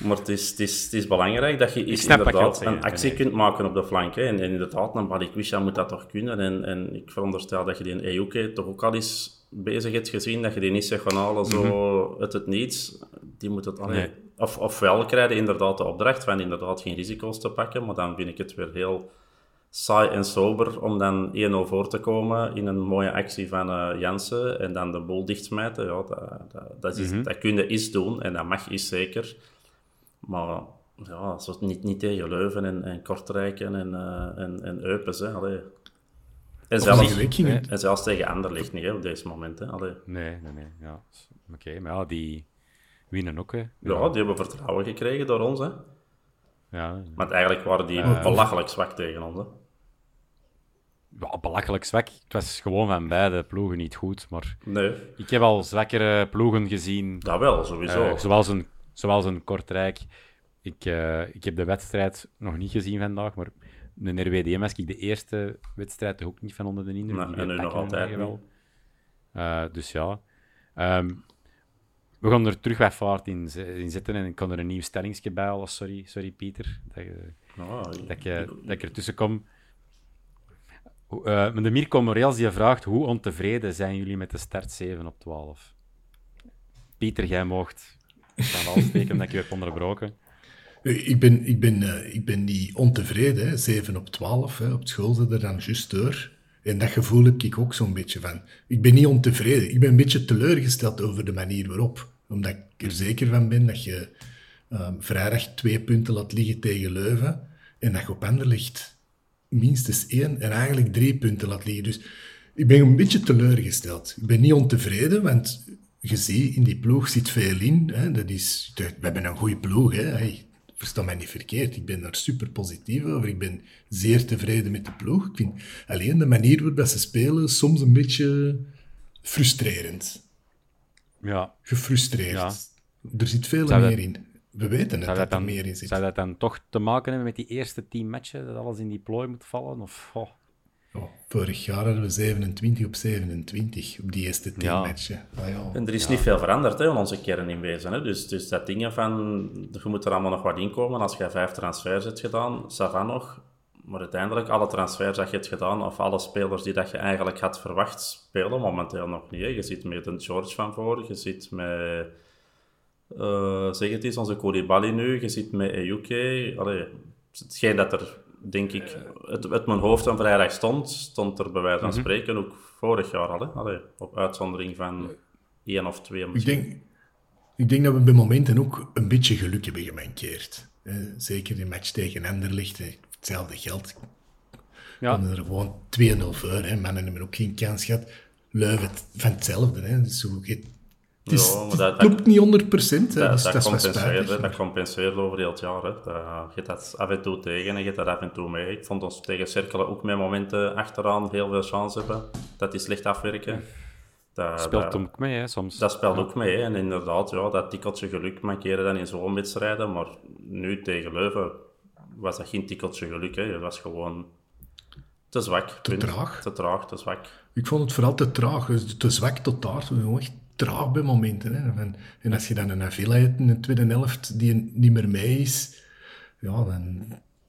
Maar het is, het, is, het is belangrijk dat je inderdaad een actie kunt maken op de flank. Hè. En, en inderdaad, een Balikwisha moet dat toch kunnen. En, en ik veronderstel dat je die Ejuke toch ook al eens bezig hebt gezien. Dat je die niet zegt van halen zo mm uit het niets. Die moet het alleen... Of, ofwel krijg je inderdaad de opdracht van inderdaad geen risico's te pakken. Maar dan vind ik het weer heel saai en sober om dan 1-0 voor te komen in een mooie actie van uh, Jansen en dan de boel dichtsmijten. Ja, dat, dat, dat, is, mm dat kun je iets doen en dat mag is zeker. Maar ja, zo niet, niet tegen Leuven en, en Kortrijken en, uh, en, en Eupes. Hè. Allee. En, zelfs, en zelfs tegen Anderlecht niet hè, op deze moment. Hè. Allee. Nee, nee, nee. Ja. Oké, maar ja, die winnen ook. Hè. Ja. ja, die hebben vertrouwen gekregen door ons. Hè. Ja. Maar eigenlijk waren die belachelijk zwak tegen ons. Hè. Ja, belachelijk zwak. Het was gewoon van beide ploegen niet goed. Maar Nee, ik heb al zwakkere ploegen gezien. dat wel, sowieso. eh, zoals, een, zoals een Kortrijk. Ik, eh, ik heb de wedstrijd nog niet gezien vandaag, maar een RWDM was ik de eerste wedstrijd toch ook niet van onder de indruk. Die en nu nog altijd wel. Eh, dus ja. Ehm, we gaan er terug wat vaart in, in zitten en ik kan er een nieuw stellingsje bij halen. Sorry, sorry Pieter, dat, je, Ja, dat, ik, dat ik ertussen kom. Hoe- eh, de Mirko Morels die vraagt, hoe ontevreden zijn jullie met de start 7 op 12? Pieter, jij moogt van wal steken dat ik je heb onderbroken. Eh, Ik ben, ik ben, eh, ik ben niet ontevreden, hè. 7 op 12. Hè. Op school zit er dan juist door. En dat gevoel heb ik ook zo'n beetje van. Ik ben niet ontevreden. Ik ben een beetje teleurgesteld over de manier waarop. Omdat ik er zeker van ben dat je ehm, vrijdag twee punten laat liggen tegen Leuven. En dat je op Anderlecht minstens één en eigenlijk drie punten laat liggen. Dus ik ben een beetje teleurgesteld. Ik ben niet ontevreden, want je ziet, in die ploeg zit veel in. Hè. Dat is, we hebben een goede ploeg. Hè. Hey, versta mij niet verkeerd. Ik ben daar super positief over. Ik ben zeer tevreden met de ploeg. Ik vind alleen de manier waarop ze spelen soms een beetje frustrerend. Ja, Gefrustreerd. Ja. Er zit veel meer in. We weten het zou dat dat, er dan, meer in zit. zou dat dan toch te maken hebben met die eerste tien matchen, dat alles in die plooi moet vallen? Of, oh, Oh, vorig jaar hadden we 27 op 27 op die eerste tien Ja. matchen. Ah, ja. En er is niet veel veranderd hè, aan onze kern in wezen. Hè. Dus, dus dat dingen van, je moet er allemaal nog wat in komen. Als je vijf transfers hebt gedaan, ça va nog. Maar uiteindelijk, alle transfers dat je hebt gedaan, of alle spelers die dat je eigenlijk had verwacht, spelen momenteel nog niet. Hè. Je zit met een George van voor, je zit met, eh, zeg het eens, onze Koulibaly nu, je zit met Ejuke. Allee, hetgeen dat er, denk ik, het, het mijn hoofd aan vrijdag stond, stond er bij wijze van spreken ook vorig jaar al. Hè. Allee, op uitzondering van één of twee Ik denk, ik denk dat we bij momenten ook een beetje geluk hebben gemankeerd. Eh, zeker de match tegen Anderlecht. Hetzelfde geld. ja, Konden er gewoon 2-0 voor. Hè. Mannen hebben ook geen kans gehad. Leuven het- van hetzelfde. Hè. Dus het, het, is, Ja, maar het dat- klopt niet 100%. Hè. Dat, dus dat, compenseert, dat compenseert over heel het jaar. Hè. Dat, je hebt dat af en toe tegen en je hebt dat af en toe mee. Ik vond ons tegen Cerkelen ook met momenten achteraan heel veel chance hebben. Dat die slecht afwerken. Dat, speelt ook mee, hè, soms. dat speelt ook mee. Hè. En inderdaad, ja, dat tikkeltje geluk mankeren dan in zo'n wedstrijden. Maar nu tegen Leuven was dat geen tikkeltje geluk. Hè. Dat was gewoon te zwak. punt. traag. Te traag, te zwak. Ik vond het vooral te traag. Te zwak tot daar. Gewoon echt traag bij momenten. Hè. En, en als je dan een Avila hebt in de tweede helft die niet meer mee is, ja, dan,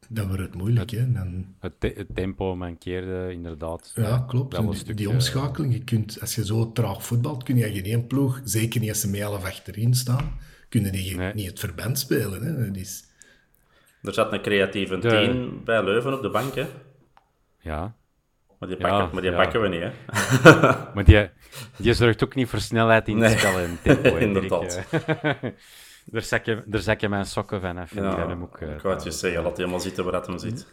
dan wordt het moeilijk. Hè. Dan, Het, te- het tempo mankeerde inderdaad. Ja, klopt. Wel En een die, stuk, die omschakeling, je kunt, als je zo traag voetbalt, kun je geen één ploeg, zeker niet als ze met half achterin staan, kunnen die Nee. niet het verband spelen. Hè. Dat is, Er zat een creatieve De- tien bij Leuven op de bank. Hè. Ja, Maar die, Ja, pakken, maar die ja. pakken we niet. Hè. (laughs) maar die, die zorgt ook niet voor snelheid in Nee. het spel en tempo. (laughs) Inderdaad. (laughs) Daar, zakken, daar zakken mijn sokken Ja, hebben hem ook, eh, ik wou het je zeggen, laat helemaal zitten waar dat hem zit.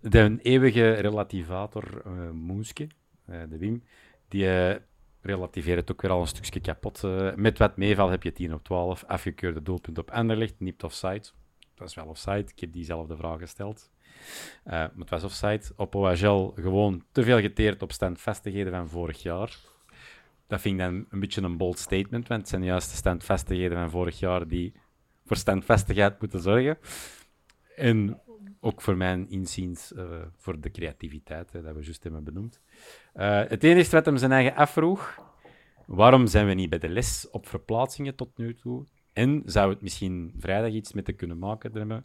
De eeuwige relativator eh Moeske, eh, de Wim, die eh, relativeert het ook weer al een stukje kapot. met wat meeval heb je 10 op 12, afgekeurde doelpunt op Anderlecht, niet offside. Dat is wel offside, ik heb diezelfde vraag gesteld. Maar het was offside. Op OHL gewoon te veel geteerd op standvastigheden van vorig jaar. Dat vind ik dan een beetje een bold statement, want het zijn juist de standvastigheden van vorig jaar die voor standvastigheid moeten zorgen. En ook voor mijn inziens eh, voor de creativiteit, dat we juist hebben benoemd. Eh, het enige wat hem zijn eigen afvroeg, waarom zijn we niet bij de les op verplaatsingen tot nu toe? En zou het misschien vrijdag iets mee te kunnen maken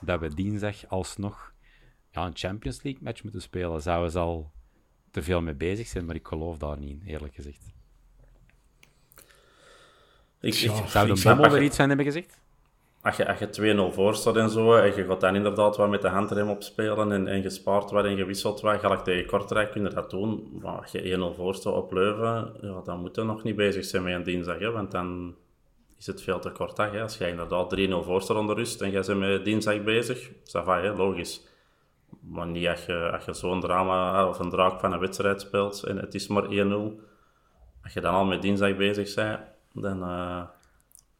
dat we dinsdag alsnog ja, een Champions League match moeten spelen? Zouden ze al te veel mee bezig zijn, maar ik geloof daar niet in, eerlijk gezegd. Ik, Ja. ik, Zou ik de Bommel dat er iets hebben gezegd? Als je, als je 2-0 voor staat en zo, en je gaat dan inderdaad wat met de handrem opspelen en, en gespaard wordt en gewisseld wordt, gelijk tegen Kortrijk kun je dat doen. Maar als je 1-0 voor staat op Leuven, ja, dan moet je nog niet bezig zijn met een dinsdag, hè, want dan is het veel te kort. Hè. Als je inderdaad 3-0 voor staat onder rust en jij bent met dinsdag bezig, ça va, hè, logisch. Maar niet als je, als je zo'n drama of een draak van een wedstrijd speelt en het is maar 1-0. Als je dan al met dinsdag bezig bent, dan... eh,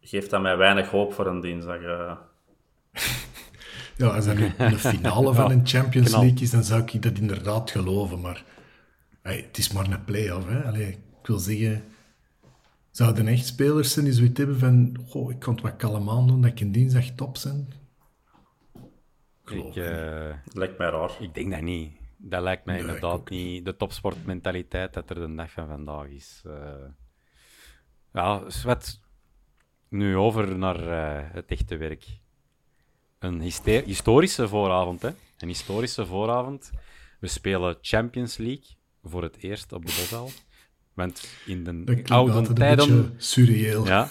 geeft dat mij weinig hoop voor een dinsdag. eh. (laughs) Ja, als dat nu een finale van (laughs) een Champions knal. League is, dan zou ik dat inderdaad geloven. Maar hey, het is maar een play-off. Hè? Allee, ik wil zeggen, zouden echt spelers zijn die zoiets hebben van goh, ik kan het wat kalm aan doen, dat ik in dinsdag top zijn? Ik, eh, Lijkt mij raar. ik denk dat niet. Dat lijkt mij Nee, inderdaad niet de topsportmentaliteit dat er de dag van vandaag is. Eh, ja. Nu over naar eh, het echte werk. Een historische vooravond, hè? Een historische vooravond. We spelen Champions League voor het eerst op de Bosal. Want in de oude tijden... surreëel. Ja,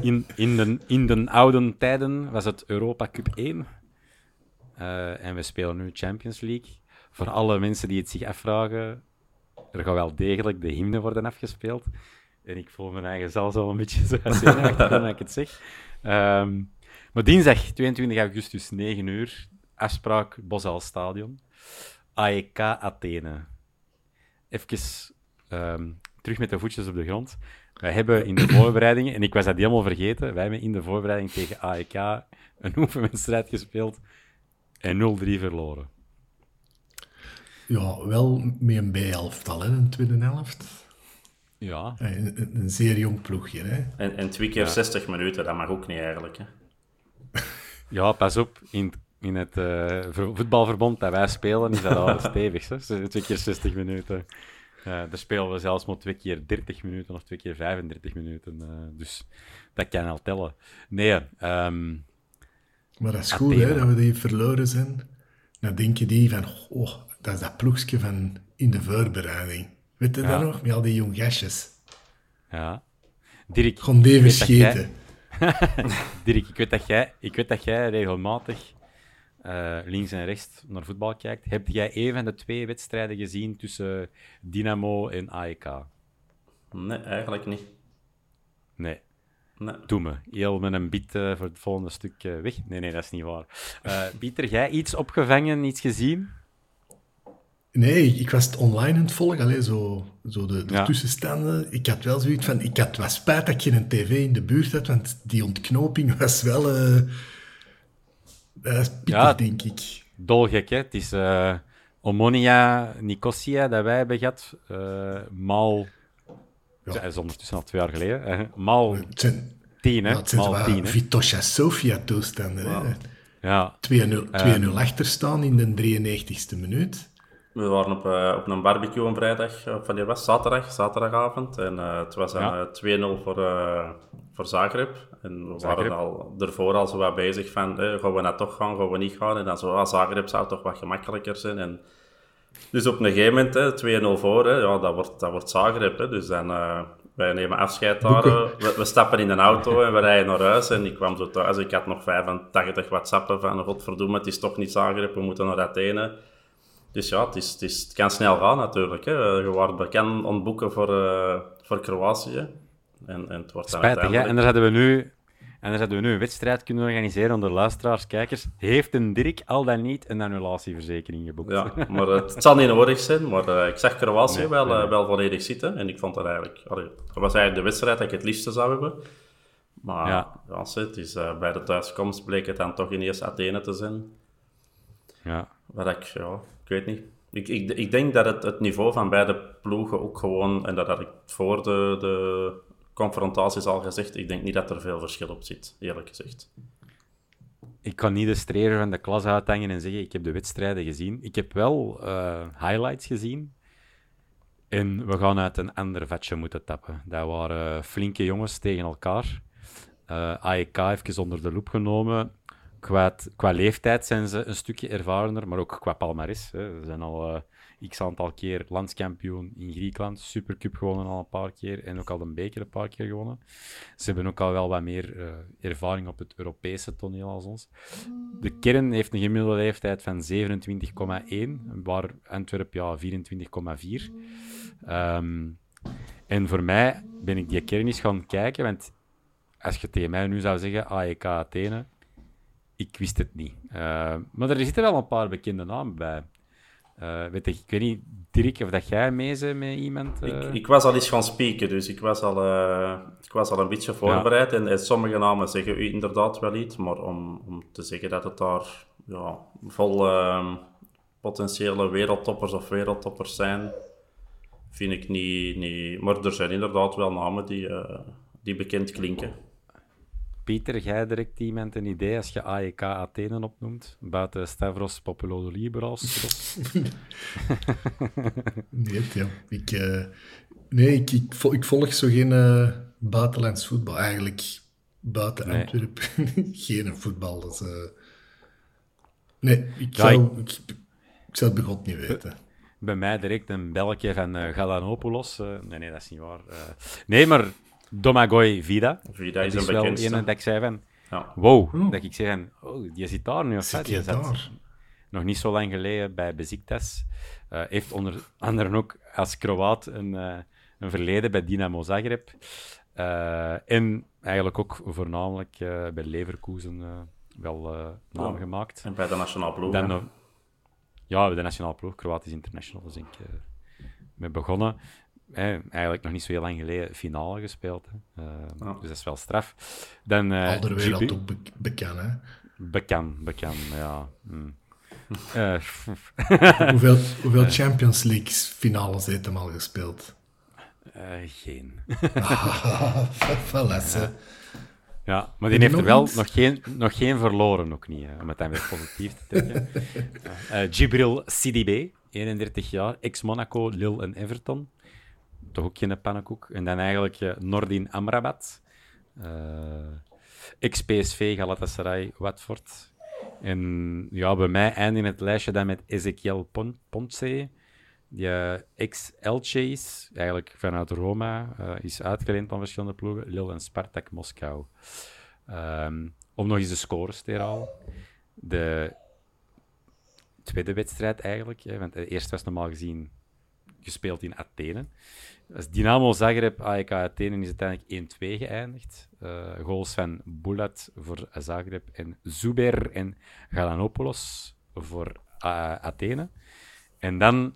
in, in, de, in de oude tijden was het Europa Cup 1. Eh, en we spelen nu Champions League. Voor alle mensen die het zich afvragen, er gaat wel degelijk de hymne worden afgespeeld. En ik voel mijn eigen zelfs al een beetje zo zenuwachtig toen ik het zeg. Ehm, maar dinsdag 22 augustus, 9 uur, afspraak Bosal Stadion. AEK Athene. Even ehm, terug met de voetjes op de grond. Wij hebben in de voorbereidingen, en ik was dat helemaal vergeten, wij hebben in de voorbereiding tegen AEK een oefenwedstrijd gespeeld en 0-3 verloren. Ja, wel met een B-elftal, hè, een tweede helft. Ja, Eh, Een, een, een zeer jong ploegje, hè. En, en twee keer 60 minuten, dat mag ook niet eigenlijk. Hè. (laughs) ja pas op. In, in het eh, ver- voetbalverbond dat wij spelen, is dat al (laughs) stevig. Hè? Twee keer 60 minuten. Eh daar spelen we zelfs maar twee keer 30 minuten of twee keer 35 minuten. eh, dus dat kan al tellen. Nee, ehm, Maar dat is goed, hè, dat we die verloren zijn. Dan denken die van, oh, dat is dat ploegje van in de voorbereiding. Weet je Ja. dat nog? Met al die jong gastjes. ja. Dirk, Gewoon die verscheten. (laughs) Dirk, ik weet dat jij, ik weet dat jij regelmatig eh, links en rechts naar voetbal kijkt. Heb jij een van de twee wedstrijden gezien tussen Dynamo en AEK? Nee, eigenlijk niet. Nee. Nee. Doe me. Heel met een biet eh, voor het volgende stuk eh, weg. Nee, nee, dat is niet waar. Eh, Pieter, jij iets opgevangen, iets gezien? Nee, ik was het online aan het volgen, allee, zo, zo de, de Ja. tussenstanden. Ik had wel zoiets van, ik had wat spijt dat ik geen tv in de buurt had, want die ontknoping (laughs) was wel... eh dat is pittig, Ja. denk ik. Dolgek, hè? Het is eh Omonia Nicosia dat wij hebben gehad. eh maal... Ja. Dat is ondertussen al twee jaar geleden. eh, maal Het zijn, tien, hè? Maal zo tien, hè? Vitosha Sofia-toestanden. hè. Ja. 2-0 Ehm. 2-0 achter staan in de 93ste minuut. We waren op, eh, op een barbecue een vrijdag, of wanneer was het? zaterdag, zaterdagavond. En eh, het was Ja. eh, 2-0 voor, eh, voor Zagreb. En we Zagreb. waren al ervoor al zo wat bezig van, eh, gaan we nou toch gaan, gaan we niet gaan? En dan zo, ah, Zagreb zou toch wat gemakkelijker zijn. En dus op een gegeven moment, hè, 2-0 voor, hè, ja, dat, wordt, dat wordt Zagreb. Hè, dus dan, eh, wij nemen afscheid daar. eh, we, we stappen in een auto en we rijden naar huis. En ik kwam zo thuis, ik had nog 85 whatsappen van, godverdomme, het is toch niet Zagreb, we moeten naar Athene. Dus ja, het, is, het, is, het kan snel gaan natuurlijk. Hè. Je wordt bekend ontboeken voor, eh, voor Kroatië. En, en het wordt Spijtig, hè? En daar hadden we nu... En daar hadden we nu een wedstrijd kunnen organiseren onder luisteraars, kijkers. Heeft een Dirk al dan niet een annulatieverzekering geboekt? Ja, maar het, het zal niet nodig zijn. Maar eh, ik zag Kroatië Nee, wel, nee, eh, wel volledig zitten. En ik vond dat eigenlijk... allee, dat was eigenlijk de wedstrijd dat ik het liefste zou hebben. Maar Ja. ja. het is, eh, bij de thuiskomst bleek het dan toch ineens Athene te zijn. ja. Wat ik, ja, ik weet niet. Ik, ik, ik denk dat het, het niveau van beide ploegen ook gewoon, en dat had ik voor de, de confrontaties al gezegd, ik denk niet dat er veel verschil op zit, eerlijk gezegd. Ik kan niet de streer van de klas uithangen en zeggen, ik heb de wedstrijden gezien. Ik heb wel eh, highlights gezien. En we gaan uit een ander vatje moeten tappen. Dat waren flinke jongens tegen elkaar. Eh AEK even onder de loep genomen. Qua, qua leeftijd zijn ze een stukje ervarener, maar ook qua palmares. Ze zijn al eh, x aantal keer landskampioen in Griekenland. Supercup gewonnen al een paar keer en ook al een beker een paar keer gewonnen. Ze hebben ook al wel wat meer eh, ervaring op het Europese toneel als ons. De kern heeft een gemiddelde leeftijd van 27,1, waar Antwerp ja, 24,4. Ehm, en voor mij ben ik die kern eens gaan kijken, want als je tegen mij nu zou zeggen AEK Athene, ik wist het niet. Eh, maar er zitten wel een paar bekende namen bij. Eh, weet ik, ik weet niet, Dirk, of dat jij mee bent met iemand? eh? Ik, ik was al eens gaan spieken, dus ik was al, eh, ik was al een beetje voorbereid. En, en sommige namen zeggen u inderdaad wel iets, maar om, om te zeggen dat het daar ja, vol ehm, potentiële wereldtoppers of wereldtoppers zijn, vind ik niet, niet... Maar er zijn inderdaad wel namen die, die bekend klinken. Pieter, jij direct iemand een idee als je AEK Athene opnoemt, buiten Stavros Populodolibros? (laughs) nee, ja. ik, uh, nee ik, ik, volg, ik volg zo geen uh, buitenlands voetbal. Eigenlijk buiten nee. Antwerpen (laughs) geen voetbal. Dat, uh... Nee, ik, ja, zou, ik... ik, zou het bij God niet weten. Bij mij direct een belkje van uh, Galanopoulos. nee, nee, dat is niet waar. nee, maar Domagoj Vida. Vida is, is een wel bekendste. een dat ik zei van... Ja. Wow, Oh. dat ik zei van... Oh, die zit daar nu. Of Zit je Die zat daar? nog niet zo lang geleden bij Besiktas. Eh, heeft onder andere ook als Kroaat een, eh, een verleden bij Dynamo Zagreb. Eh, en eigenlijk ook voornamelijk eh, bij Leverkusen eh, wel eh, naam Ja. gemaakt. En bij de nationale ploeg. Dan ja, bij de nationale ploeg, Kroatisch International, dus ik mee begonnen. Eigenlijk nog niet zo heel lang geleden finale gespeeld. Hè. Eh. Dus dat is wel straf. Dan, eh, Jubi- ook be bekend, hè. Bekend, bekend, ja. Mm. (laughs) Eh, Hoeveel, (laughs) hoeveel Champions League finales heeft hem al gespeeld? eh, geen. (laughs) Ja, maar die heeft er wel nog geen, nog geen verloren, ook niet, hè, om het dan weer positief te trekken. Eh Gibril Sidibé, 31 jaar, ex-Monaco, Lille en Everton. Toch ook geen pannenkoek. En dan eigenlijk eh, Nordin Amrabat, eh, ex-PSV, Galatasaray, Watford. En ja, bij mij eindigt het lijstje dan met Ezequiel Pon- Ponce, die eh, ex-Elche is, eigenlijk vanuit Roma, is uitgeleend aan verschillende ploegen, Lille en Spartak Moskou. Ehm, om nog eens de scores te herhalen. De tweede wedstrijd eigenlijk, hè, want de eerste was normaal gezien gespeeld in Athene. Als Dynamo Zagreb, AEK Athene is uiteindelijk 1-2 geëindigd. Eh, goals van Bulat voor Zagreb en Zuber en Galanopoulos voor eh, Athene. En dan,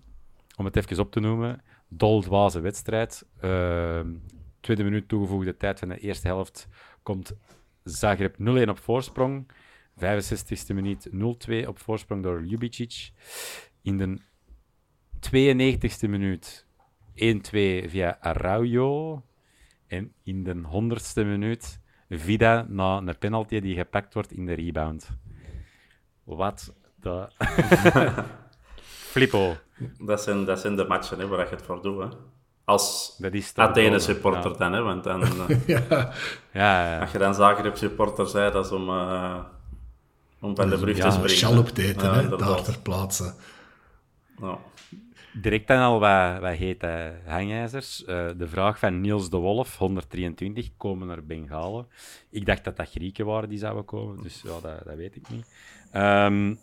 om het even op te noemen, doldwaze wedstrijd. Ehm, tweede minuut toegevoegde tijd van de eerste helft komt Zagreb 0-1 op voorsprong. 65e minuut 0-2 op voorsprong door Ljubicic. In de 92e minuut 1-2 via Araujo. En in de 100ste minuut Vida na een penalty die gepakt wordt in de rebound. Wat de... (laughs) Flippo. Dat, zijn, dat zijn de matchen hè, waar je het voor doet. Hè. Als Dat is toch Athene wel- supporter ja. dan, hè, want dan, (laughs) eh, Ja, Ja, ja. als je dan Zagreb supporter zei, dat is om, eh, om van de brug Ja, te springen. Schal op te eten, Ja, hè, daar ter plaatse. Ja. Direct dan al wat, wat hangijzers. Eh, de vraag van Niels de Wolf, 123, komen er Bengalen? Ik dacht dat dat Grieken waren die zouden komen, dus ja, dat, dat weet ik niet. Ehm,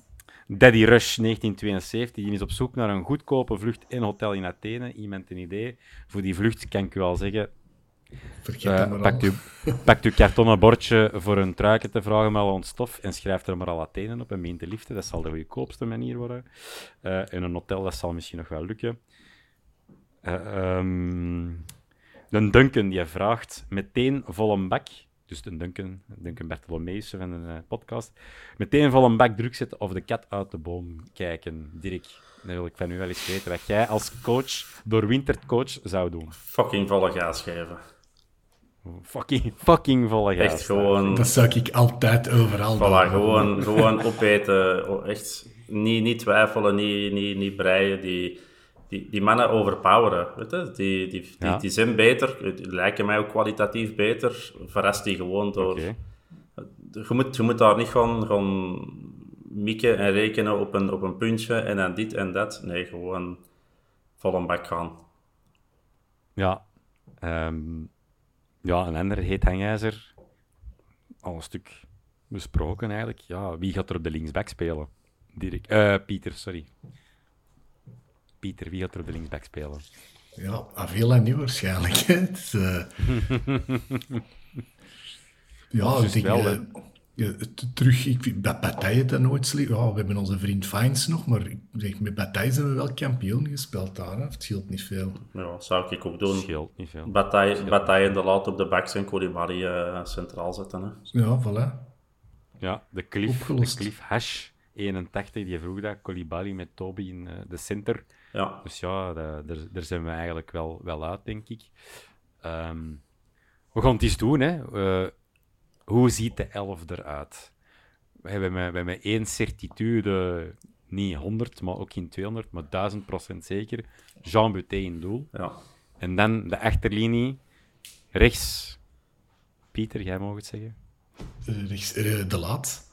Daddy Rush, 1972, die is op zoek naar een goedkope vlucht en hotel in Athene. Iemand een idee? Voor die vlucht kan ik u al zeggen, Vergeet eh, pakt, u, (laughs) pakt uw kartonnen bordje voor een truiken te vragen met al ons stof en schrijft er maar al Athene op en meent te liften. Dat zal de goedkoopste manier worden. Eh, en een hotel, dat zal misschien nog wel lukken. Eh, ehm, de Duncan die vraagt meteen vol een bak. Dus de Duncan, Duncan Bertolomeus van een eh, podcast. Meteen vol een bak druk zetten of de kat uit de boom kijken. Dirk, dan wil ik van u wel eens weten wat jij als coach, doorwinterd coach, zou doen. Fucking volle gas geven. Fucking, fucking volle gas. Echt gewoon, Dat zou ik altijd overal voilà, doen. gewoon, (laughs) gewoon opeten. O- Echt niet, niet twijfelen, niet, niet, niet breien. Die, die, die mannen overpoweren. Weet je? Die, die, die, Ja. die zijn beter, die lijken mij ook kwalitatief beter. Verrast die gewoon door. Oké. Je, moet, je moet daar niet gaan, gaan mikken en rekenen op een, op een puntje en dan dit en dat. Nee, gewoon vol een bak gaan. Ja. Ehm, ja, een ander heet hangijzer. Al een stuk besproken eigenlijk. Ja, wie gaat er op de linksback spelen? Dirk. Eh, Pieter, sorry. Pieter, wie gaat er op de linksback spelen? Ja, Avila niet waarschijnlijk. hè. Eh, (laughs) ja, ik Juist denk, wel, eh, terug, ik vind bij het dan nooit slecht. Ja, we hebben onze vriend Fines nog, maar ik zeg, met Bataille zijn we wel kampioen gespeeld daar. Hè. Het scheelt niet veel. Ja, zou ik ook doen. Scheelt niet veel. Bataille, Bataille inderdaad op de backs en Koulibaly eh, centraal zetten. Hè. Ja, voilà. Ja, de Cliff, de. Cliff Hash 81, die vroeg dat, Colibali met Toby in eh, de center. Ja, Dus ja, da- daar, daar zijn we eigenlijk wel, wel uit, denk ik. Ehm, we gaan het eens doen, hè. Eh, hoe ziet de elf eruit? We hebben met, we hebben één certitude, niet 100, maar ook geen 200, maar 1000% zeker. Jean Buté in doel. ja. En dan de achterlinie, rechts. Pieter, jij mag het zeggen. Eh, rechts, eh, de laat.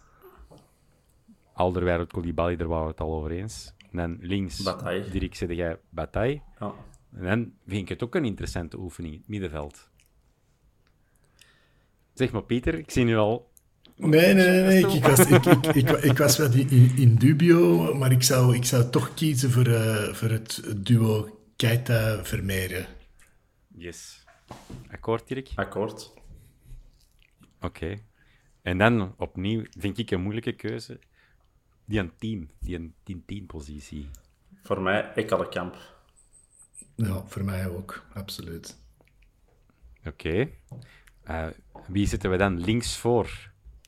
Alderweireld, Koulibaly, daar waren we het al over eens. En dan links, Bataille. Dirk, zeg jij Bataille. ja. En dan vind ik het ook een interessante oefening, het middenveld. Zeg maar, Pieter, ik zie nu al... Nee, nee, nee. nee. Ik, ik, was, ik, ik, ik, ik was wel in, in dubio, maar ik zou, ik zou toch kiezen voor, eh, voor het duo Keita-Vermeeren. Yes. Akkoord, Dirk? Akkoord. Oké. En dan, opnieuw, vind ik een moeilijke keuze. Die een 10, die een 10-10 positie. Voor mij Ekkelenkamp. Ja, voor mij ook, absoluut. Oké. Eh, wie zitten we dan links voor?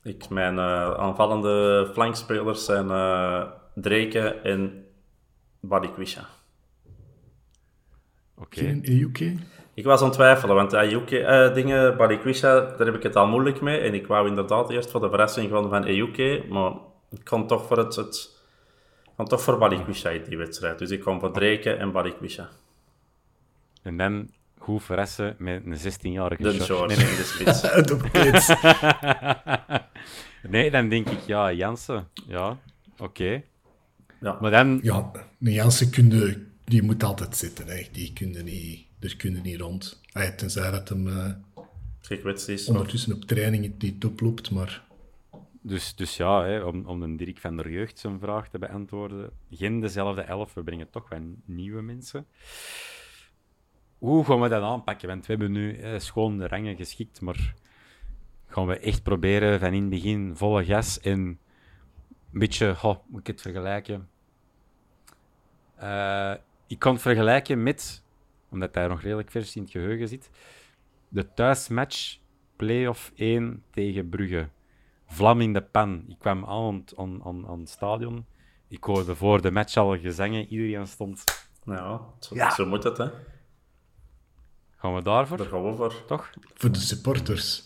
Ik, mijn eh, aanvallende flankspelers zijn eh Dreken en Badikwisha. Oké. Geen EUK? Ik was aan het twijfelen, want Ayuke, eh dingen, Balikwisha, daar heb ik het al moeilijk mee. En ik wou inderdaad eerst voor de verrassing gaan van Ayuke, maar ik kon toch voor het, het kon toch voor Balikwisha in die wedstrijd. Dus ik kom voor Dreken en Balikwisha. En dan goed verrassen met een 16-jarige De George. Nee, in de spits. (laughs) De nee. nee, dan denk ik, ja, Jansen. Ja, oké. Ja. Maar dan, Ja, een Jansen kunde, die moet altijd zitten. Hè. Die kunde niet, er kunde niet rond. Ah, tenzij dat hem eh, Gekwetst is. ondertussen op training die top loopt, maar... dus, dus ja, hè, om, om een Dirk van der Jeugd zijn vraag te beantwoorden. Geen dezelfde elf, we brengen toch wel nieuwe mensen. Hoe gaan we dat aanpakken? Want we hebben nu eh, schoon de rangen geschikt, maar gaan we echt proberen van in het begin volle gas en een beetje, moet ik het vergelijken? Eh, ik kan het vergelijken met, omdat hij nog redelijk vers in het geheugen zit, de thuismatch play-off 1 tegen Brugge. Vlam in de pan. Ik kwam aan, aan, aan, aan het stadion. Ik hoorde voor de match al gezangen. Iedereen stond. Ja, zo, Ja. zo moet het, hè. Gaan we daarvoor? Daar gaan we voor. Toch? Voor de supporters.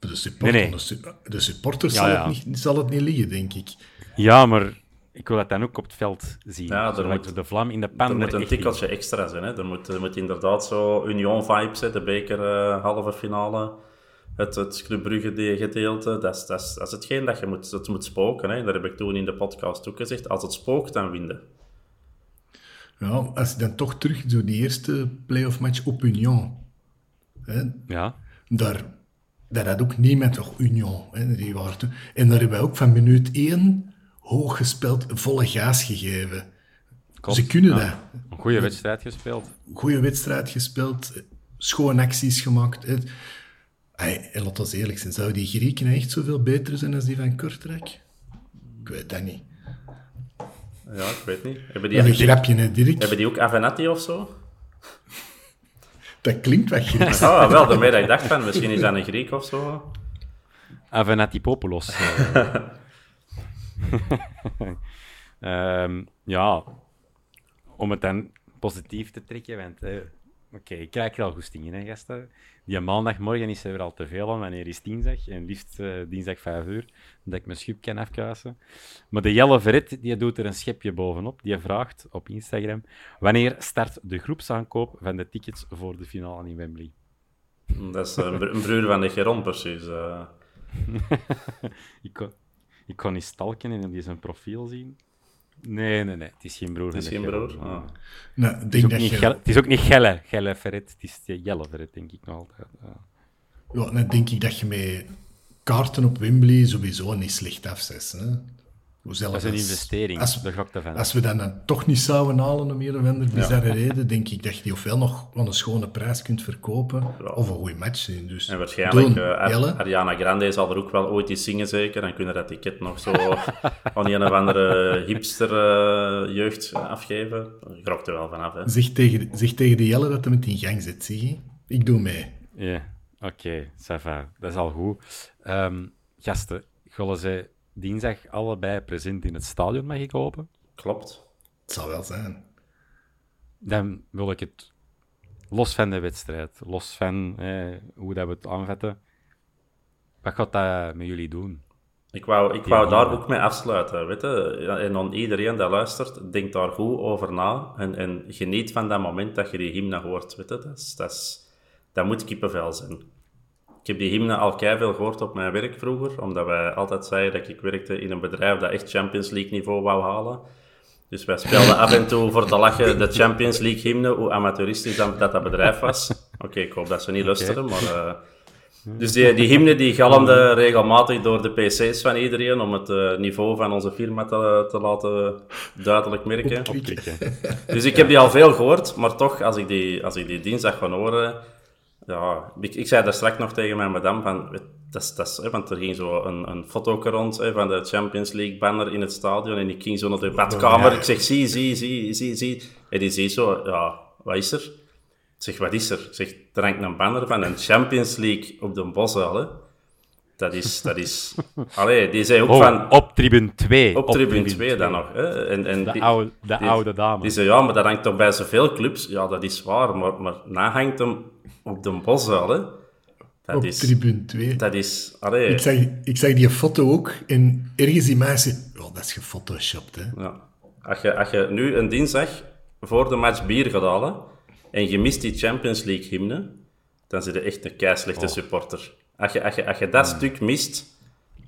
Voor de, support, Nee, nee. De, su- de supporters Ja, zal, ja. Het niet, zal het niet liggen, denk ik. Ja, maar ik wil dat dan ook op het veld zien. Ja, er moet- de vlam in de pan Er moet een in- tikkeltje extra zijn. Hè. Er, moet, er moet inderdaad zo Union-vibes zijn, de beker eh, halve finale. Het, het Club Brugge die gedeelte, dat is, dat, is, dat is hetgeen dat je moet, dat moet spoken. Hè. Dat heb ik toen in de podcast ook gezegd. Als het spookt, dan win je. Ja, als je dan toch terug zo die eerste playoff match op Union. Hè, Ja, daar, daar had ook niemand toch Union. Hè, die waren en daar hebben wij ook van minuut 1 hoog gespeeld, volle gaas gegeven. klopt. Ze kunnen Ja. dat. Een goede wedstrijd gespeeld. Goede wedstrijd gespeeld, schone acties gemaakt. Hè. En laat ons eerlijk zijn, zouden die Grieken echt zoveel beter zijn als die van Kortrijk? Ik weet dat niet. Ja, ik weet niet. Hebben die, een grapje, hè, Dirk? hebben die ook Avenatti of zo? Dat klinkt wat Grieks. Ah, wel, daarmee dat ik dacht van, misschien is dat een Griek of zo. Avenatipopoulos. eh. (laughs) Ehm, ja, om het dan positief te trekken, want eh, oké, ik krijg er al goestingen, hè, gasten. Die maandagmorgen is er al te veel aan, wanneer is dinsdag? En liefst eh, dinsdag 5 uur, dat ik mijn schub kan afkuisen. Maar de Jelle Verret, die doet er een schepje bovenop. Die vraagt op Instagram, wanneer start de groepsaankoop van de tickets voor de finale in Wembley? (laughs) Dat is een, br- een broer van de Geron, precies. eh. (laughs) Ik kon, ik kon niet stalken en die zijn profiel zien. Nee, nee, nee. Het is geen broer. Het is geen broer. Ah. Nou, Het, is ook niet. Gelle, het is ook niet Gelle, Gelle Ferret. Het is Jelle Ferret, denk ik nog altijd. Ja. Ja, dan denk ik dat je met kaarten op Wembley sowieso niet slecht afzet. Dat is een als- investering, Als, als we dat dan toch niet zouden halen om een of andere bizarre reden, denk ik dat je die ofwel nog van een schone prijs kunt verkopen, of een goede match zien. Dus En waarschijnlijk, doen, eh. Ariana Grande zal er ook wel ooit iets zingen, zeker. Dan kunnen dat ticket nog zo (laughs) aan een of andere hipster eh, jeugd afgeven. Grok er wel vanaf, hè. Zeg tegen, zeg tegen de Jelle dat hij het in gang zet, zie je? Ik doe mee. Ja, oké, ça va. Dat is al goed. Ehm, gasten, gullen ze dinsdag allebei present in het stadion, mag ik hopen. Klopt. Het zal wel zijn. Dan wil ik het los van de wedstrijd, los van eh, hoe dat we het aanvetten. Wat gaat dat met jullie doen? Ik wou, ik wou daar ook mee afsluiten. Weet je? En dan iedereen dat luistert, denk daar goed over na. En, en geniet van dat moment dat je die hymne hoort. Weet je? Dat, is, dat, is, dat moet kippenvel zijn. Ik heb die hymne al veel gehoord op mijn werk vroeger. Omdat wij altijd zeiden dat ik werkte in een bedrijf dat echt Champions League niveau wou halen. Dus wij speelden af en toe voor te lachen de Champions League hymne, hoe amateuristisch dat dat, dat bedrijf was. Oké, ik hoop dat ze niet luisteren, maar... eh, dus die, die hymne die galmde regelmatig door de pc's van iedereen om het eh, niveau van onze firma te, te laten duidelijk merken. Dus ik heb die al veel gehoord, maar toch, als ik die, als ik die dinsdag ga horen... Ja, ik, ik zei daar straks nog tegen mijn madame van... Dat is, dat is, hè, want er ging zo een, een foto rond hè, van de Champions League banner in het stadion en ik ging zo naar de badkamer. Ik zeg, zie, zie, zie, zie, zie. En die ziet zo, ja, wat is er? Ik zeg, wat is er? Ik zeg, er hangt een banner van een Champions League op de hè. Dat is, dat is... Allee, die zei ook Oh, van... op tribune 2. Op tribune 2 dan nog. Hè? En, en De die- oude, de die- oude dame. Die zei, ja, maar dat hangt toch bij zoveel clubs? Ja, dat is waar, maar, maar na hangt hem op de Boszaal, hè. Dat Op is... tribune 2. Dat is... Allee, Ik zag, ik zag die foto ook en ergens die mensen... Oh, dat is gefotoshopt, hè. ja. als, je, als je nu een dinsdag voor de match bier gaat halen en je mist die Champions League hymne, dan zit je echt een keislechte Oh. supporter. Als je, als je, als je dat stuk mist,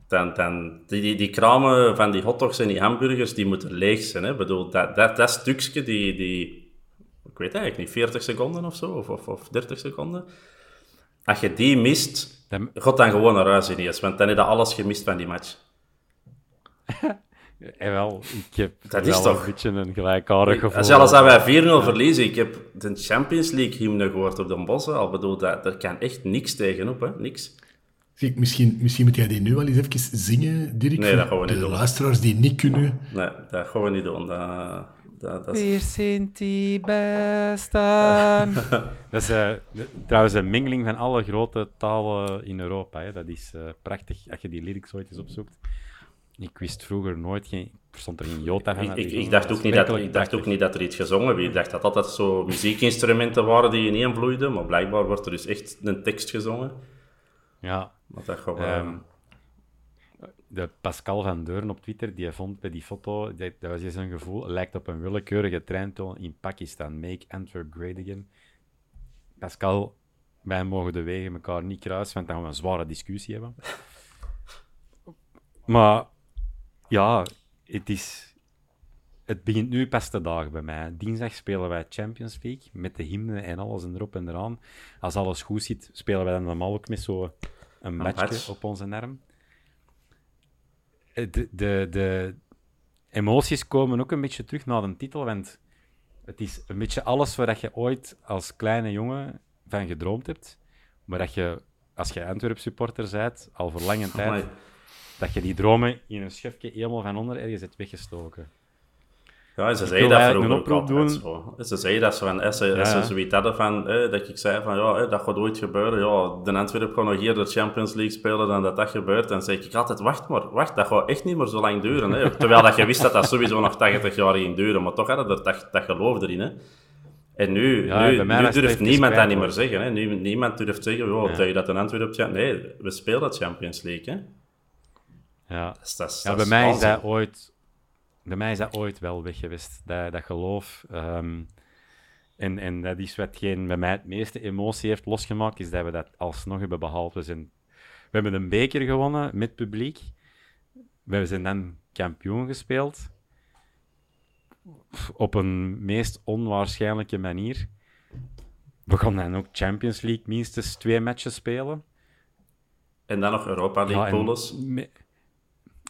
dan... dan die, die, die kramen van die hotdogs en die hamburgers, die moeten leeg zijn. Hè? Ik bedoel, dat, dat, dat stukje, die... die ik weet eigenlijk niet, 40 seconden of zo, of, of, of 30 seconden. Als je die mist, Dan- God dan gewoon naar huis ineens, want dan heb je alles gemist van die match. (laughs) Eh, wel, ik heb Dat is wel toch- een beetje een gelijkaardig gevoel. Zelfs als wij 4-0 verliezen, ik heb de Champions League hymne gehoord op de Bossen. Al bedoel, dat, daar kan echt niks tegenop, hè? Niks. Zie, misschien, misschien moet jij die nu wel eens even zingen, Dirk. Nee, voor dat gaan we niet De doen. luisteraars die niet kunnen. Nee, dat gaan we niet doen. Dat, dat, is... Die bestaan. (laughs) dat is eh, trouwens een mengeling van alle grote talen in Europa. Hè. Dat is eh, prachtig, als je die lyrics ooit eens opzoekt. Ik wist vroeger nooit, geen, ik verstond er geen jota van. Ik, dat ik, dacht Dat ook niet dat, ik dacht ook niet dat er iets gezongen werd. Ik dacht dat altijd zo muziekinstrumenten waren die ineenvloeiden. Maar blijkbaar wordt er dus echt een tekst gezongen. Ja, Maar dat we... Ehm, de Pascal van Deuren op Twitter, die vond bij die foto, dat, dat was eens een gevoel, lijkt op een willekeurige treintoon in Pakistan. Make Antwerp great again. Pascal, wij mogen de wegen elkaar niet kruisen, want dan gaan we een zware discussie hebben. (laughs) maar ja, het is... Het begint nu pas te dagen bij mij. Dinsdag spelen wij Champions League met de hymne en alles en erop en eraan. Als alles goed zit, spelen wij dan normaal ook met zo een matchje match. op onze arm. Eh, De, de, de emoties komen ook een beetje terug naar de titel, want het is een beetje alles waar je ooit als kleine jongen van gedroomd hebt, maar dat je, als je Antwerp supporter bent, al voor lange tijd. Dat je die dromen in een schefje helemaal van onder ergens hebt weggestoken. Ja, ze zeiden dat vroeger een ook altijd zo. Ze zeiden dat ze, van, ze, als ze Ja. zoiets hadden van, eh, dat ik zei van, ja, eh, dat gaat ooit gebeuren. Ja, de Antwerp gaat nog hier de Champions League spelen dan dat dat gebeurt. Dan zeg ik altijd, wacht maar, wacht, dat gaat echt niet meer zo lang duren. Hè. (laughs) Terwijl dat je wist dat dat sowieso nog 80 jaar ging duren, maar toch hadden er dat, dat geloof erin. Hè. En nu, Ja, nu, durft niemand dat niet meer zeggen. Hè. Nu, niemand durft zeggen, joh, Ja. zeg je dat een Antwerp... Champ- Nee, we spelen de Champions League. Hè. Ja, Dat is, dat is, ja dat bij mij is dat ooit... Bij mij is dat ooit wel weg geweest, dat, dat geloof. Ehm, en, en dat is watgeen bij mij het meeste emotie heeft losgemaakt, is dat we dat alsnog hebben behaald. We, zijn, we hebben een beker gewonnen met publiek. We zijn dan kampioen gespeeld. Op een meest onwaarschijnlijke manier. We gaan dan ook Champions League minstens twee matches spelen. En dan nog Europa League Ja, en,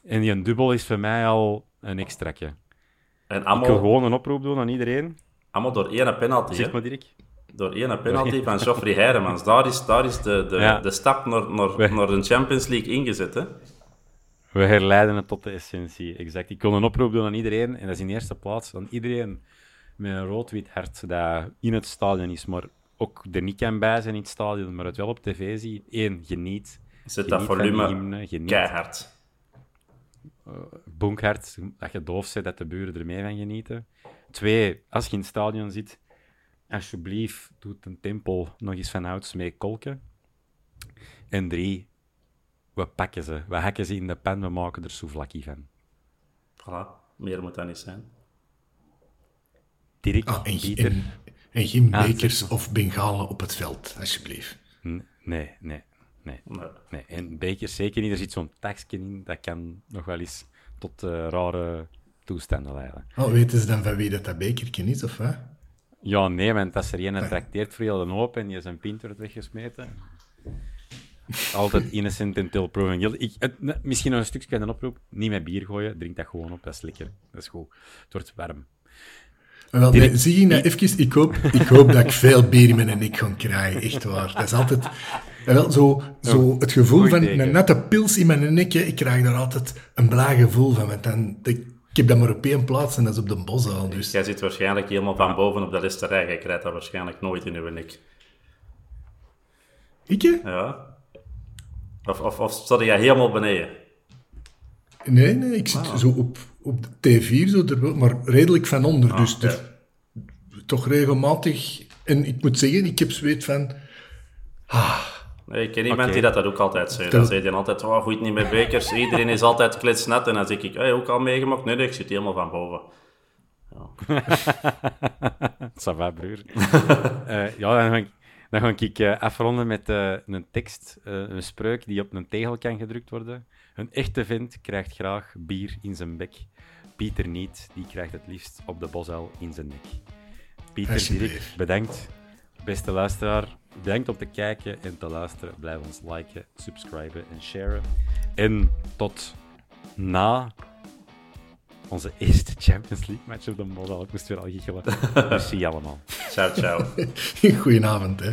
en die een dubbel is voor mij al een extraatje. En Ik wil allemaal, gewoon een oproep doen aan iedereen. allemaal door één penalty. Zeg maar, Dirk. Door één penalty van Geoffrey Heiremans. Daar is, daar is de, de, Ja. de stap naar, naar, We- naar de Champions League ingezet. Hè? We herleiden het tot de essentie. Exact. Ik wil een oproep doen aan iedereen. En dat is in eerste plaats aan iedereen met een rood-wit hart dat in het stadion is, maar ook er niet kan bij zijn in het stadion, maar het wel op tv ziet. Eén, geniet. Zet dat volume hymne, keihard. Uh, bonkhard, dat je doof zit, dat de buren er mee van genieten. Twee, als je in het stadion zit, alsjeblieft, doet een tempel nog eens van ouds mee kolken. En drie, we pakken ze, we hakken ze in de pen, we maken er souvlaki van. Voilà, meer moet dat niet zijn. Dirk, Ah, en, Pieter... en, en geen Ah, bekers zeg of bengalen op het veld, alsjeblieft. N- Nee, nee, nee. Nee. nee. En bekers zeker niet. Er zit zo'n taxje in, dat kan nog wel eens tot eh, rare toestanden leiden. Oh, weten ze dan van wie dat, dat bekertje is, of wat? Ja, nee, want als er een trakteert voor heel de hoop en je zijn pint wordt weggesmeten. Altijd innocent until proven guilty. Ik, het- ne- misschien nog een stukje een oproep. Niet met bier gooien, drink dat gewoon op, dat is lekker. Dat is goed. Het wordt warm. Maar Wel, nee, zie je nou even, ik hoop, ik hoop dat ik veel bier in mijn nek ga krijgen, echt waar. Dat is altijd... en wel, zo, zo het gevoel van een nette pils in mijn nek, ik krijg daar altijd een blij gevoel van. Want dan, ik, heb dat maar op één plaats en dat is op de boszaal. Dus. Jij zit waarschijnlijk helemaal van boven op dat esterij. Jij krijgt dat waarschijnlijk nooit in uw nek. Ik? Ja. Of, of, of zat jij helemaal beneden? Nee, nee, ik zit zo op, op de T4, zo er, maar redelijk van onder. dus ja. er- toch regelmatig... En ik moet zeggen, ik heb zoiets van... Nee, ik ken iemand die dat, dat ook altijd zei. Dat- Dan zei hij altijd, oh, goed niet met bekers. Iedereen is altijd kletsnet. En dan zeg ik, hey, ook al meegemaakt? Nee, nee, ik zit helemaal van boven. (laughs) Ça va, broer. (laughs) Eh, ja, dan ga ik, dan ga ik eh, afronden met eh, een tekst, eh, een spreuk die op een tegel kan gedrukt worden. Een echte vent krijgt graag bier in zijn bek. Pieter niet, die krijgt het liefst op de bosuil in zijn nek. Pieter. Dirk, bedankt. Beste luisteraar, bedankt om te kijken en te luisteren. Blijf ons liken, subscriben en sharen. En tot na onze eerste Champions League match op de bosuil. Ik moest weer al giechelen. (laughs) Merci allemaal. Ciao, ciao. (laughs) Goedenavond, hè.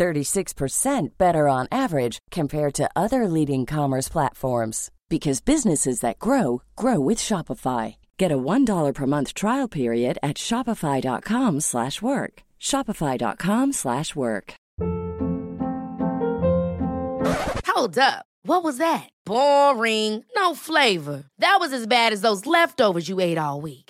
36% better on average compared to other leading commerce platforms because businesses that grow grow with Shopify. Get a $1 per month trial period at shopify.com/work. shopify.com/work. Hold up. What was that? Boring. No flavor. That was as bad as those leftovers you ate all week.